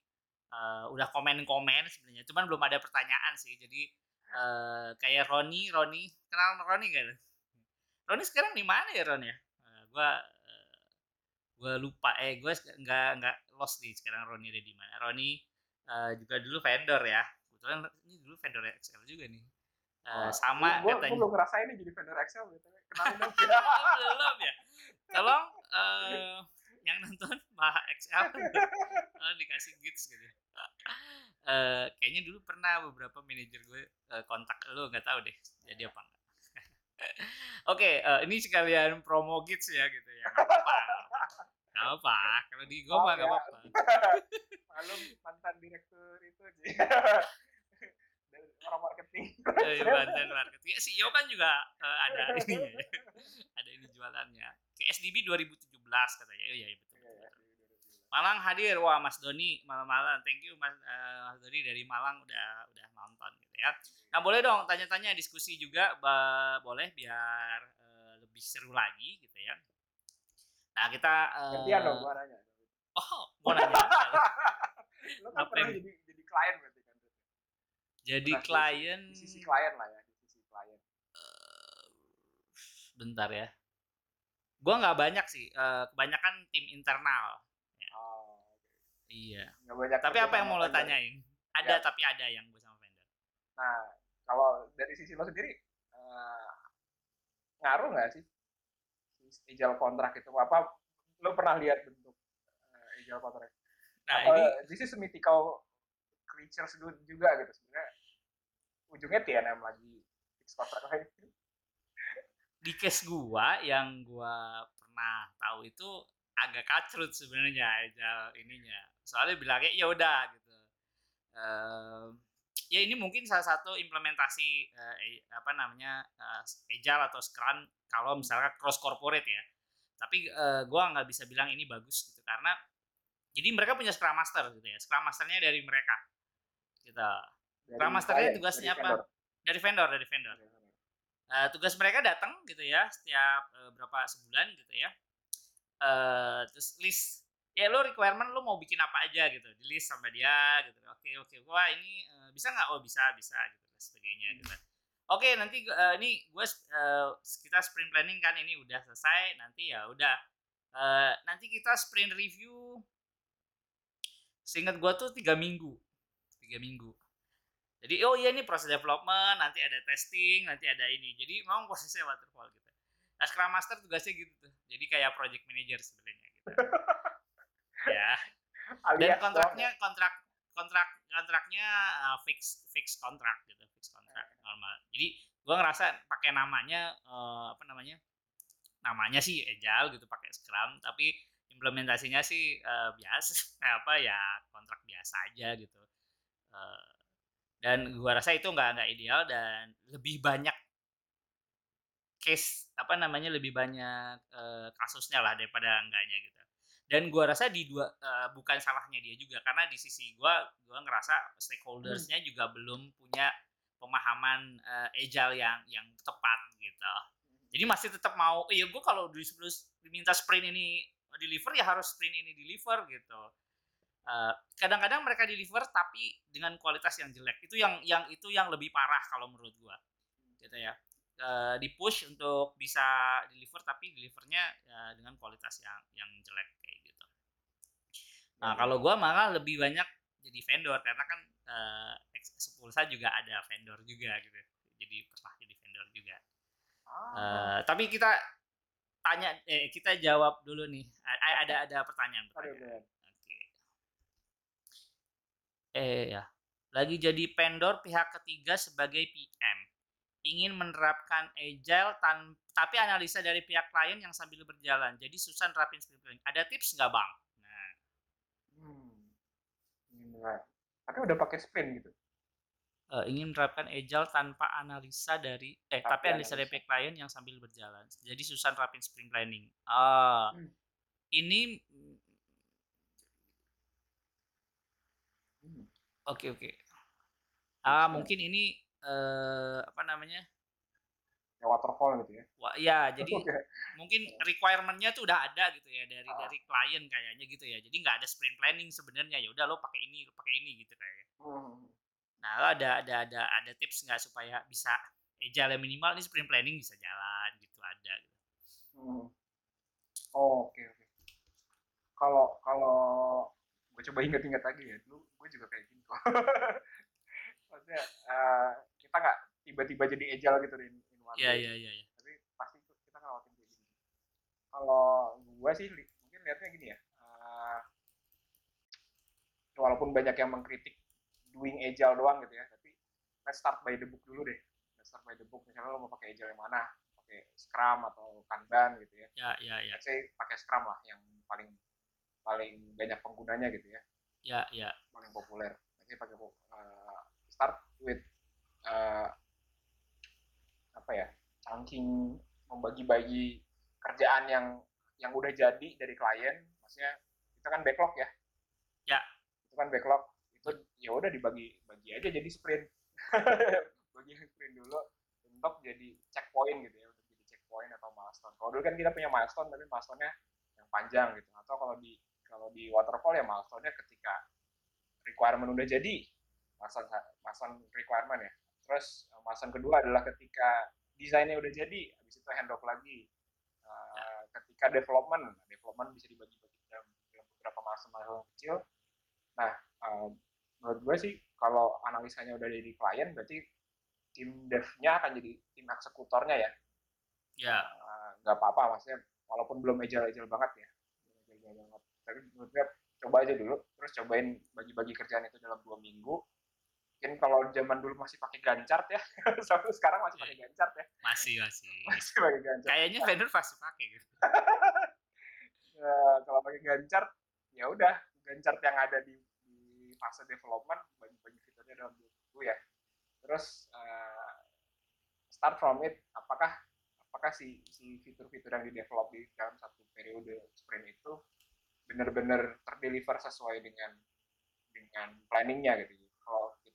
uh, udah komen-komen sebenarnya, cuman belum ada pertanyaan sih. Jadi uh, kayak Roni, Roni, kenal Roni gak? Roni sekarang di mana ya Roni ya? Uh, gua uh, gua lupa eh gue nggak nggak lost nih sekarang Roni ada di mana. Roni uh, juga dulu vendor ya. Kebetulan ini dulu vendor Excel juga nih. Uh, sama gua, katanya. Gue belum ngerasain nih jadi vendor Excel gitu. Kenalin dong. belum ya. Tolong uh, yang nonton Maha XL oh, dikasih gigs gitu uh, kayaknya dulu pernah beberapa manajer gue uh, kontak lo nggak tahu deh jadi apa enggak Oke, okay, uh, ini sekalian promo gigs ya gitu ya. Gak apa-apa. Gak apa Kalau di gue mah gak ya. apa-apa. Malum mantan direktur itu sih. Dari orang marketing. Dari mantan marketing. Ya, CEO kan juga uh, ada ini ya. ada ini jualannya. Ke SDB 2017 katanya. Oh iya, iya betul. Iya, betul. iya, 2017. Malang hadir. Wah, Mas Doni malam-malam. Thank you Mas, eh, Mas Doni dari Malang udah udah nonton gitu ya. Nah, boleh dong tanya-tanya diskusi juga boleh biar eh, lebih seru lagi gitu ya. Nah, kita eh, Gantian dong gua nanya. Oh, mau nanya. Lo kan pernah jadi jadi klien berarti kan. Jadi Pernah klien Di sisi klien lah ya, di sisi klien. eh, bentar ya. Gua nggak banyak sih, eh, kebanyakan tim internal. Iya. banyak. Tapi apa yang mau lo tanyain? Ada Ya. tapi ada yang gue sama vendor. Nah, kalau dari sisi lo sendiri eh, ngaruh nggak sih agile kontrak itu apa? Lo pernah lihat bentuk eh, agile kontrak? Nah, apa ini this is mythical creatures juga gitu sebenarnya ujungnya TNM lagi fix kontrak lagi. di case gua yang gua pernah tahu itu agak kacrut sebenarnya agile ininya. Soalnya bilangnya ya udah gitu. Ehm, ya ini mungkin salah satu implementasi eh, apa namanya eh, agile atau scrum kalau misalnya cross corporate ya. Tapi eh, gua nggak bisa bilang ini bagus gitu karena jadi mereka punya scrum master gitu ya. Scrum masternya dari mereka gitu. Dari Scrum masternya klien, tugasnya dari apa? vendor. Dari vendor, dari vendor. Eh, tugas mereka datang gitu ya setiap eh, berapa sebulan gitu ya eh terus list ya lo requirement lo mau bikin apa aja gitu di list sama dia gitu. Oke oke. Wah ini eh, bisa nggak? Oh bisa bisa gitu dan sebagainya gitu. Oke nanti eh, ini gue kita sprint planning kan ini udah selesai nanti ya udah. Eh, nanti kita sprint review seingat gue tuh tiga minggu tiga minggu. Jadi oh iya ini proses development nanti ada testing nanti ada ini. Jadi memang prosesnya waterfall gitu. Nah scrum master tugasnya gitu tuh. Jadi kayak project manager sebenarnya gitu ya. Dan kontraknya kontrak kontrak kontraknya uh, fix fix kontrak gitu fix kontrak normal. Jadi gua ngerasa pakai namanya uh, apa namanya namanya sih agile gitu pakai scrum tapi implementasinya sih uh, biasa apa ya kontrak biasa aja gitu. Uh, dan gua rasa itu nggak nggak ideal dan lebih banyak case apa namanya lebih banyak uh, kasusnya lah daripada enggaknya gitu dan gua rasa di dua uh, bukan salahnya dia juga karena di sisi gua gua ngerasa stakeholdersnya juga belum punya pemahaman uh, agile yang yang tepat gitu. Jadi masih tetap mau iya gua kalau di diminta sprint ini deliver ya harus sprint ini deliver gitu. Uh, kadang-kadang mereka deliver tapi dengan kualitas yang jelek. Itu yang yang itu yang lebih parah kalau menurut gua gitu ya. Uh, di push untuk bisa deliver tapi delivernya uh, dengan kualitas yang yang jelek kayak nah kalau gua malah lebih banyak jadi vendor karena kan uh, Sepulsa juga ada vendor juga gitu jadi pernah jadi vendor juga Ah, Uh, tapi kita tanya eh kita jawab dulu nih A- ada ada pertanyaan pertanyaan. Oke. Eh ya, lagi jadi vendor pihak ketiga sebagai PM. Ingin menerapkan agile tan tapi analisa dari pihak klien yang sambil berjalan. Jadi susah nerapin sprint planning. Ada tips nggak bang? Nah. Tapi udah pakai sprint gitu. eh, ingin menerapkan agile tanpa analisa dari eh Tapi tapi, analisa dari analisa. klien yang sambil berjalan. Jadi susah nerapin sprint planning. Ah, Hmm. ini Hmm. oke oke. Ah Bisa. mungkin ini eh apa namanya? Ya waterfall gitu ya. Wah, ya jadi Oke. mungkin requirement-nya tuh udah ada gitu ya dari Ah. dari klien kayaknya gitu ya. Jadi nggak ada sprint planning sebenarnya ya udah lo pakai ini, lo pakai ini gitu kayak. Hmm. Nah, lo ada ada ada ada tips nggak supaya bisa agile yang minimal ini sprint planning bisa jalan gitu ada gitu. Hmm. Oh, oke oke. Kalau kalau gue coba inget-inget lagi ya, dulu gue juga kayak gini kok. Maksudnya eh, kita nggak tiba-tiba jadi agile gitu in, Iya iya iya iya. Tapi pasti kita ngelawatin kayak gini. Kalau gue sih li- mungkin lihatnya gini ya. eh, walaupun banyak yang mengkritik doing agile doang gitu ya, tapi let's start by the book dulu deh. Let's start by the book. Misalnya lo mau pakai agile yang mana? Pakai Scrum atau Kanban gitu ya. Ya ya ya. let's say pakai Scrum lah yang paling paling banyak penggunanya gitu ya Ya ya. paling populer let's say pakai uh, start with uh, apa ya chunking membagi-bagi kerjaan yang yang udah jadi dari klien maksudnya kita kan backlog ya? Ya. itu kan backlog itu ya udah dibagi bagi aja jadi sprint. Bagi sprint dulu untuk jadi checkpoint gitu ya untuk jadi checkpoint atau milestone. Kalau dulu kan kita punya milestone tapi milestone-nya yang panjang gitu. Atau kalau di kalau di waterfall ya milestone-nya ketika requirement udah jadi milestone milestone requirement ya. Terus eh, milestone kedua adalah ketika desainnya udah jadi habis itu handoff lagi. Uh, ketika development development bisa dibagi-bagi dalam, dalam beberapa milestone kecil. Nah uh, menurut gue sih kalau analisanya udah dari klien berarti tim dev-nya akan jadi tim eksekutornya ya? Ya. Uh, nggak apa-apa maksudnya walaupun belum agile-agile banget ya. Agile banget. tapi menurut gue coba aja dulu terus cobain bagi-bagi kerjaan itu dalam dua minggu mungkin kalau zaman dulu masih pakai gancart ya sampai sekarang masih pakai gancart ya. Masih masih. masih pakai gancart Kayaknya vendor pasti pakai. Gitu. Eh, kalau pakai gancart ya udah. Gancart yang ada di, di fase development bagi-bagi fiturnya dalam dua minggu ya. Terus eh, start from it. Apakah apakah si si fitur-fitur yang di develop di dalam satu periode sprint itu benar-benar terdeliver sesuai dengan dengan planningnya gitu kalau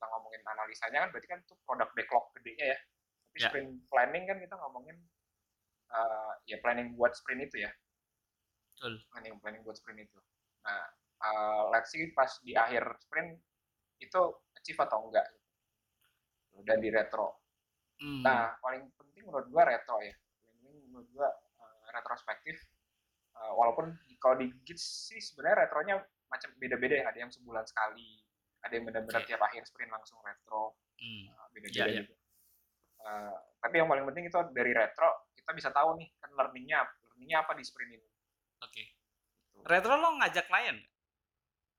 kita ngomongin analisanya kan berarti kan itu produk backlog gedenya ya tapi Ya. sprint planning kan kita ngomongin eh, ya planning buat sprint itu ya Betul. planning planning buat sprint itu. Nah, uh, let's see pas di akhir sprint itu achieve atau enggak. Dan di retro. Hmm. Nah, paling penting menurut gua retro ya. Penting menurut gua uh, retrospektif. Uh, walaupun kalau di Gits sih sebenarnya retronya macam beda-beda ya. Ada yang sebulan sekali, ada yang benar-benar Oke. tiap akhir sprint langsung retro. Hmm. Uh, beda-beda Iya, iya. gitu. Uh, tapi yang paling penting itu dari retro kita bisa tahu nih kan learningnya learningnya apa di sprint ini. Oke. Gitu. Retro lo ngajak klien?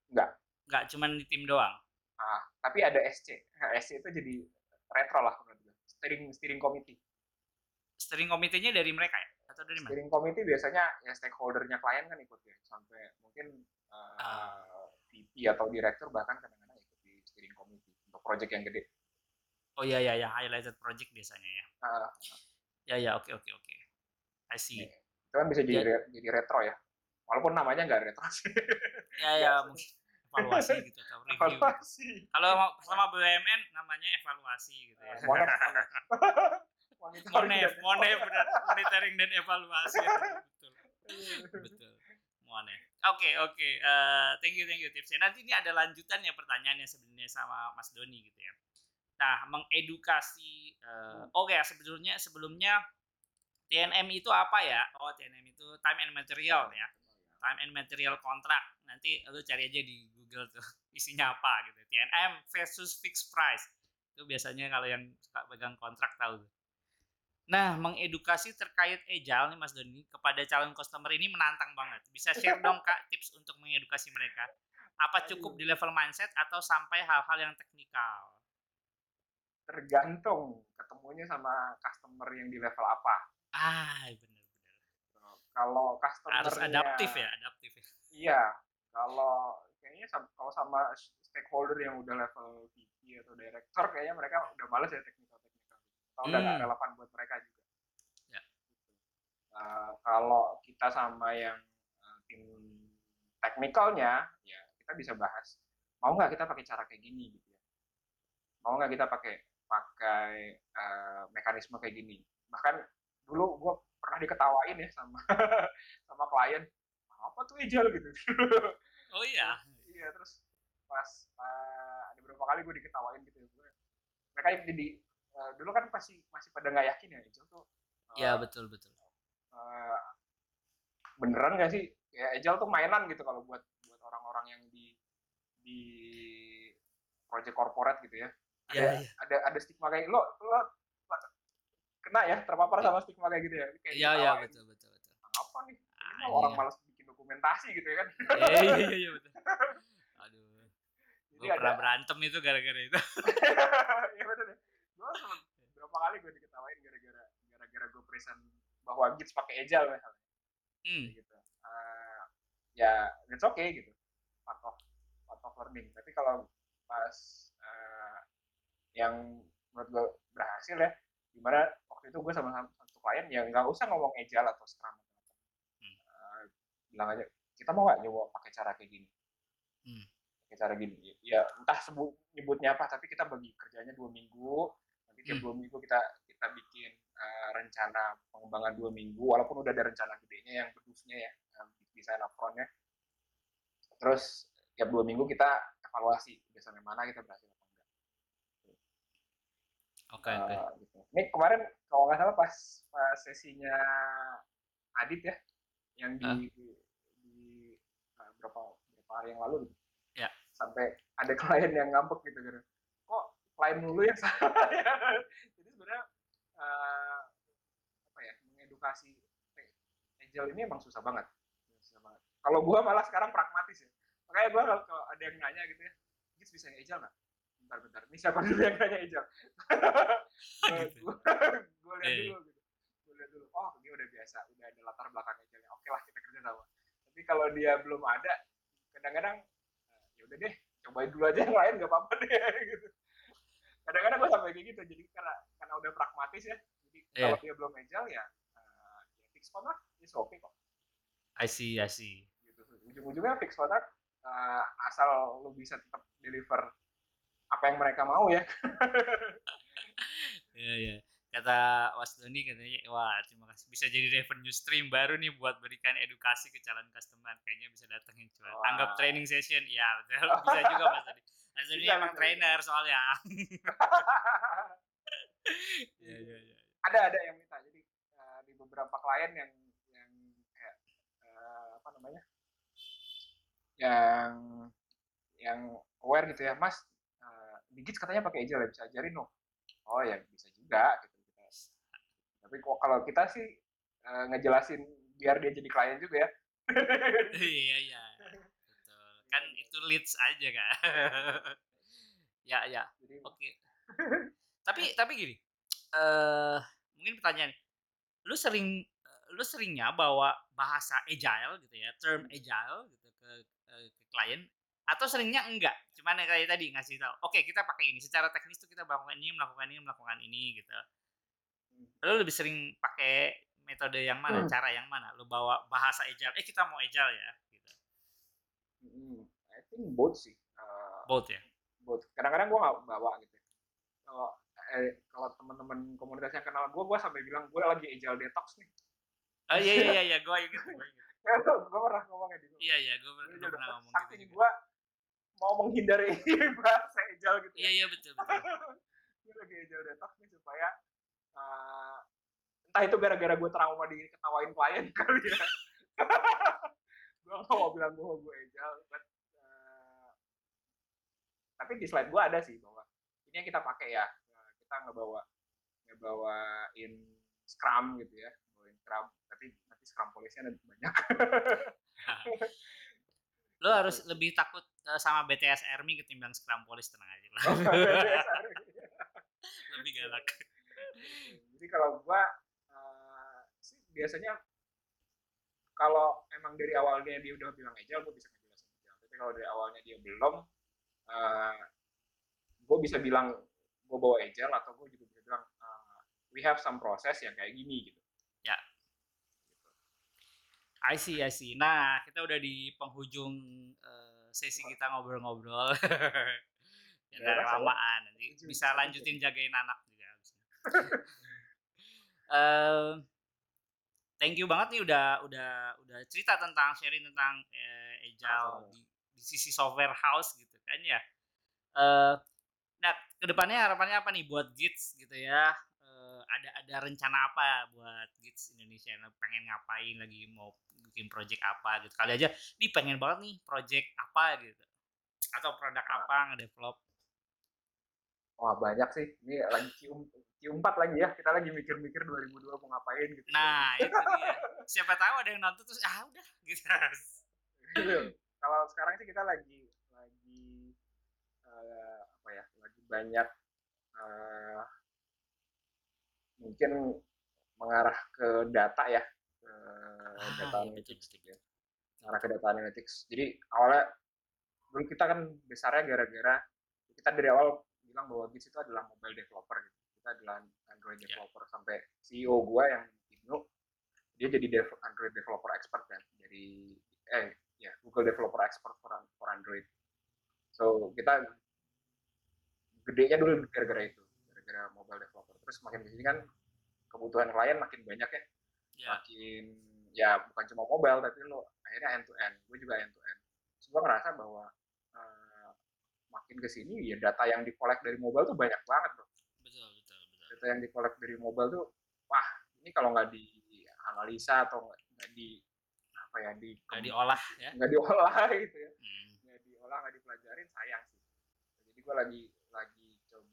nggak? Nggak. Cuman di tim doang. Ah, tapi ada SC. Nah, SC itu jadi retro lah menurut gue. Steering steering committee. Steering komitenya dari mereka ya? Atau dari mana? Steering committee biasanya ya stakeholdernya klien kan ikut ya. Sampai mungkin uh, Ah. VP atau direktur bahkan kadang-kadang ikut di steering committee untuk project yang gede. Oh iya iya yang highlighted project biasanya ya. Nah, Ya ya oke oke oke. I see. Nih. itu kan bisa jadi Ya. jadi retro ya. Walaupun namanya nggak retro sih. Ya ya mungkin evaluasi gitu atau review. gitu. Evaluasi. Kalau mau- sama BUMN namanya evaluasi gitu ya. Ah, Monef, monef. Monitoring Monef, benar monitoring dan evaluasi. Betul. Betul. Monef. Oke oke. Eh, thank you thank you tipsnya. Nanti ini ada lanjutannya pertanyaannya sebenarnya sama Mas Doni gitu ya. Nah, mengedukasi eh, oke ya sebetulnya sebelumnya TNM itu apa ya? Oh, TNM itu time and material ya. Time and material contract. Nanti lu cari aja di Google tuh isinya apa gitu. TNM versus fixed price. Itu biasanya kalau yang suka pegang kontrak tahu. Nah, mengedukasi terkait agile nih Mas Doni kepada calon customer ini menantang banget. Bisa share dong Kak tips untuk mengedukasi mereka. Apa cukup di level mindset atau sampai hal-hal yang teknikal? tergantung ketemunya sama customer yang di level apa. Ah, benar-benar. Kalau customer Harus adaptif ya, adaptif ya. Iya, kalau kayaknya kalau sama stakeholder yang udah level VP atau director kayaknya mereka udah males ya teknikal. Atau udah nggak Hmm. relevan buat mereka juga. Ya. Uh, kalau kita sama yang uh, tim teknikalnya, ya kita bisa bahas. Mau nggak kita pakai cara kayak gini gitu ya? Mau nggak kita pakai pakai uh, mekanisme kayak gini? Bahkan dulu gue pernah diketawain ya sama sama klien apa tuh agile gitu Oh iya. iya terus pas uh, ada beberapa kali gue diketawain gitu ya gue mereka jadi uh, dulu kan masih masih pada nggak yakin ya agile tuh uh, Iya, betul betul. uh, beneran nggak sih ya agile tuh mainan gitu kalau buat buat orang-orang yang di di project corporate gitu ya ada Iya, iya. ada ada stigma kayak lo lo kena ya terpapar sama stigma kayak gitu ya kayak Iya, iya, diketawain. betul betul betul. apa nih Ah, orang iya. malas bikin dokumentasi gitu ya kan Iya, iya, iya, iya, betul. Aduh. Gue ada pernah berantem itu gara-gara itu. Iya bener ya. Gue sempet berapa kali gue diketawain gara-gara gara-gara gue present bahwa Gits pakai agile misalnya Hmm. gitu. Eh, ya it's okay gitu. Part of part of learning. Tapi kalau pas eh, yang menurut gue berhasil ya, di mana waktu itu gue sama satu klien ya nggak usah ngomong agile atau scrum atau apa. bilang aja kita mau nggak nyoba pakai cara kayak gini Hmm. pakai cara gini ya entah sebut nyebutnya apa tapi kita bagi kerjanya dua minggu tiap Hmm. dua minggu kita kita bikin eh, rencana pengembangan dua minggu walaupun udah ada rencana gedenya yang bedusnya ya desain upfrontnya terus tiap dua minggu kita evaluasi sampai mana kita berhasil apa enggak Oke oke. Eh, gitu. Ini kemarin kalau nggak salah pas, pas sesinya Adit ya, yang di, Ah. di eh, berapa berapa hari yang lalu gitu. Ya. Sampai ada klien yang ngambek gitu gitu. Klien dulu yang salah ya? Jadi sebenarnya eh, apa ya mengedukasi agile ini emang susah banget. Susah banget. Kalau gua malah sekarang pragmatis ya. Makanya gua kalau ada yang nanya gitu ya, Gis bisa agile nggak? Bentar bentar. Ini siapa dulu yang nanya? Gitu. gue gue lihat Iya, iya. dulu gitu gue lihat dulu oh dia udah biasa udah ada latar belakang aja oke lah kita kerja sama tapi kalau dia belum ada kadang-kadang ya udah deh cobain dulu aja yang lain gak apa-apa deh gitu kadang-kadang gue sampai kayak gitu jadi karena karena udah pragmatis ya jadi kalau dia belum agile ya eh, ya fix contract is okay kok I see I see. gitu ujung-ujungnya fix contract eh, asal lu bisa tetap deliver apa yang mereka mau ya Iya iya. Kata Was Doni katanya, wah terima kasih bisa jadi revenue stream baru nih buat berikan edukasi ke calon customer. Kayaknya bisa datengin Wah. anggap training session. Ya betul. Bisa juga Mas Doni. Doni Bisa, emang trainer soalnya. Iya iya iya. ada ada yang minta jadi eh, di beberapa klien yang yang kayak eh, apa namanya yang yang aware gitu ya mas uh, digit katanya pakai agile ya bisa ajarin no oh ya bisa juga gitu kita tapi kok kalau kita sih eh, ngejelasin biar dia jadi klien juga ya Iya iya. Kan itu leads aja kan. ya ya. Oke. tapi tapi gini, eh mungkin pertanyaan, lu sering eh, lu seringnya bawa bahasa agile gitu ya, term agile gitu ke eh, ke klien atau seringnya enggak? Cuman kayak tadi ngasih tahu, oke kita pakai ini, secara teknis tuh kita melakukan ini, melakukan ini, melakukan ini gitu. Lu lebih sering pakai metode yang mana, Hmm. cara yang mana? Lu bawa bahasa agile, eh kita mau agile ya, think both sih Both ya. buat kadang-kadang gue nggak bawa gitu kalau eh, kalau teman-teman komunitas yang kenal gue gue sampai bilang gue lagi agile detox nih Oh iya iya iya, gue inget, gue pernah ngomongnya di Iya iya, gue pernah ngomong gitu. juga. gue mau menghindari bahasa agile gitu Iya iya betul betul. gue lagi agile detox nih supaya eh, entah itu gara-gara gue trauma diketawain klien kali ya gue nggak mau bilang gue gue agile but, tapi di slide gue ada sih bahwa ini yang kita pakai ya. Nah, kita ngebawa ngebawain scrum gitu ya. Bawain scrum. Tapi nanti scrum polisnya ada banyak. Lo harus lebih takut eh, sama BTS Army ketimbang Scrum Police tenang aja. Lah. lebih galak. jadi kalau gua eh, sih biasanya kalau emang dari awalnya dia udah bilang agile gua bisa ngejelasin agile. Tapi kalau dari awalnya dia belum eh gue bisa bilang gue bawa agile atau gue juga bisa bilang eh, we have some process yang kayak gini gitu I see, I see. Nah, kita udah di penghujung eh, sesi kita ngobrol-ngobrol. ya, Ya saya- kelamaan. Nanti bisa lanjutin jagain anak juga. Eh, thank you banget nih udah udah udah cerita tentang sharing tentang eh, agile Sama-sama. di, di sisi software house gitu kan ya. Eh, nah, ke depannya harapannya apa nih buat Gits gitu ya? Eh, ada ada rencana apa buat Gits Indonesia? Nah, Pengen ngapain lagi mau bikin project apa gitu? Kali aja, nih pengen banget nih project apa gitu, atau produk apa ngedevelop? wah banyak sih ini lagi Q, Q4 lagi ya kita lagi mikir-mikir 2002 mau ngapain gitu Nah itu dia. Siapa tahu ada yang nonton terus ah udah gitu. Gitu. kalau sekarang sih kita lagi eh, apa ya lagi banyak eh, mungkin mengarah ke data ya ke Ah, data iya, betul, analytics. gitu ya mengarah ke data analytics. Jadi awalnya dulu kita kan besarnya gara-gara kita dari awal bilang bahwa Gits itu adalah mobile developer gitu. Kita adalah Android Ya. developer sampai CEO gua yang Ibnu dia jadi dev Android developer expert kan dari eh ya Google developer expert for, for Android. So kita gedenya dulu gara-gara itu gara-gara mobile developer. Terus makin di sini kan kebutuhan klien makin banyak ya. Yeah. makin ya bukan cuma mobile tapi lo akhirnya end to end gue juga end to end gue ngerasa bahwa uh, makin ke sini ya data yang dikolek dari mobile tuh banyak banget bro. Betul betul betul. Data yang dikolek dari mobile tuh wah ini kalau nggak dianalisa atau nggak di apa ya di nggak diolah ya. nggak diolah gitu ya. Hmm. nggak diolah nggak dipelajarin sayang sih. Jadi gue lagi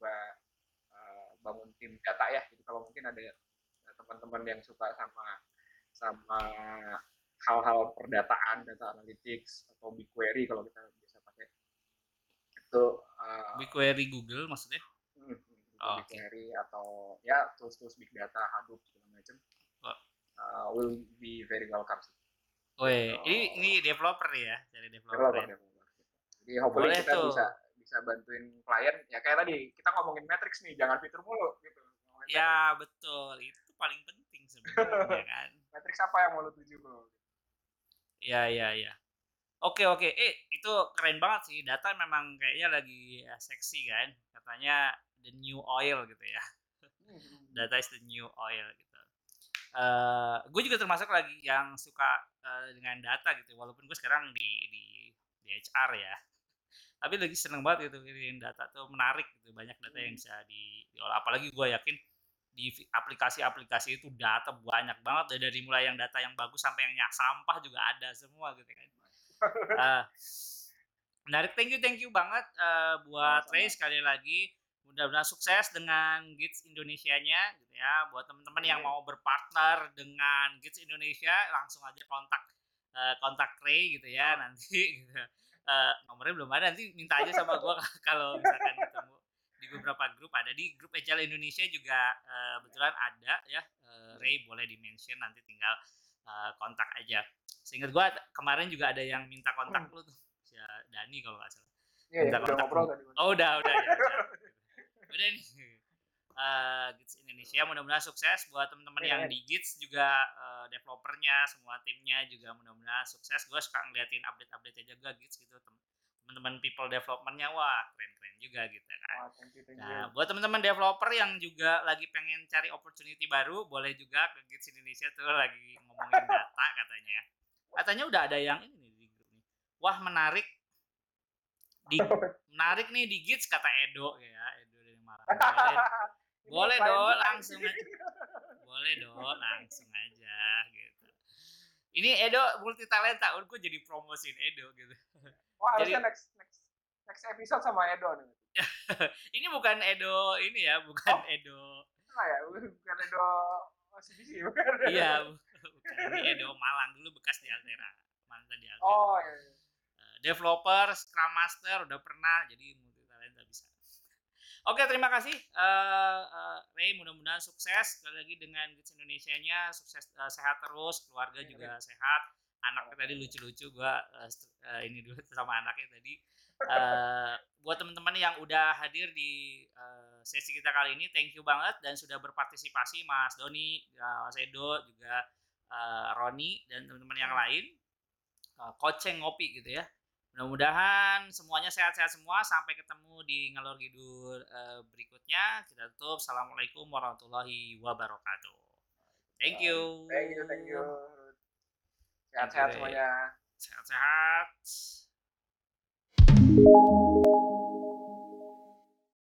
coba uh, bangun tim data ya jadi kalau mungkin ada teman-teman yang suka sama sama hal-hal perdataan data analytics atau BigQuery kalau kita bisa pakai itu uh, BigQuery Google maksudnya hmm, oh, BigQuery okay. atau ya tools-tools big data Hadoop segala macam oh. uh, will be very welcome sih Oh, iya. ini ini developer ya, dari developer. developer, ya. developer. Jadi hopefully Boleh kita tuh. bisa bisa bantuin klien ya kayak tadi kita ngomongin matrix nih, jangan fitur mulu gitu. ya, matrix. betul. Itu paling penting sebenarnya kan. matrix apa yang mau lu tuju, Bro? Iya, iya, iya. Oke, oke. Eh, itu keren banget sih. Data memang kayaknya lagi ya, seksi kan. Katanya the new oil gitu ya. Hmm. Data is the new oil gitu uh, gue juga termasuk lagi yang suka uh, dengan data gitu walaupun gue sekarang di di di HR ya tapi lagi seneng banget gitu ini data tuh menarik gitu banyak data yang bisa di diolah. Apalagi gue yakin di aplikasi-aplikasi itu data banyak banget dari mulai yang data yang bagus sampai yang sampah juga ada semua gitu kan. Uh, menarik. Thank you thank you banget uh, buat Ray sekali lagi. Mudah-mudahan sukses dengan Gigs Indonesia-nya gitu ya. Buat teman-teman yang mau berpartner dengan Gigs Indonesia langsung aja kontak uh, kontak Ray gitu ya nanti gitu. Uh, nomornya belum ada nanti minta aja sama gua kalau misalkan ketemu di beberapa grup ada di grup Agile Indonesia juga uh, kebetulan ada ya uh, Ray boleh di mention nanti tinggal uh, kontak aja. Seingat gua kemarin juga ada yang minta kontak hmm. lu tuh si Dani kalau nggak salah. Iya, minta ya, kontak. Udah tadi. Oh, udah, udah ya. Udah udah nih uh, Gits Indonesia. Mudah-mudahan sukses buat teman-teman yeah. yang di Gits juga uh, developernya semua timnya juga mudah-mudahan sukses. Gue suka ngeliatin update-update aja juga Gits gitu teman-teman people developmentnya. Wah keren-keren juga gitu kan. Wow, thank you, thank you. nah buat teman-teman developer yang juga lagi pengen cari opportunity baru boleh juga ke Gits Indonesia tuh lagi ngomongin data katanya. Katanya udah ada yang ini nih di grup nih. Wah menarik. Di menarik nih di Gits kata Edo ya boleh dong langsung aja. Boleh dong langsung aja gitu. Ini Edo multi talenta gue jadi promosiin Edo gitu. Wah jadi, harusnya next next next episode sama Edo nih. Ini bukan Edo ini ya bukan oh. Edo. Oh ya bukan Edo OCBC bukan. Iya bukan. Ini Edo Malang dulu bekas di Altera mantan di Altera. Oh iya, iya. Uh, developer Scrum Master udah pernah jadi Oke, terima kasih uh, uh, Ray. Mudah-mudahan sukses sekali lagi dengan Gids Indonesia-nya, sukses uh, sehat terus, keluarga ya, juga ya. sehat. Anaknya tadi lucu-lucu, gua uh, uh, ini dulu sama anaknya tadi. Uh, buat teman-teman yang udah hadir di uh, sesi kita kali ini, thank you banget dan sudah berpartisipasi Mas Doni, uh, Mas Edo, juga uh, Roni dan teman-teman yang lain. Uh, koceng ngopi gitu ya. Mudah-mudahan semuanya sehat-sehat semua. Sampai ketemu di ngalor ngidul uh, berikutnya. Kita tutup. Assalamualaikum warahmatullahi wabarakatuh. Thank you. Thank you, thank you. Sehat-sehat semuanya. Sehat-sehat.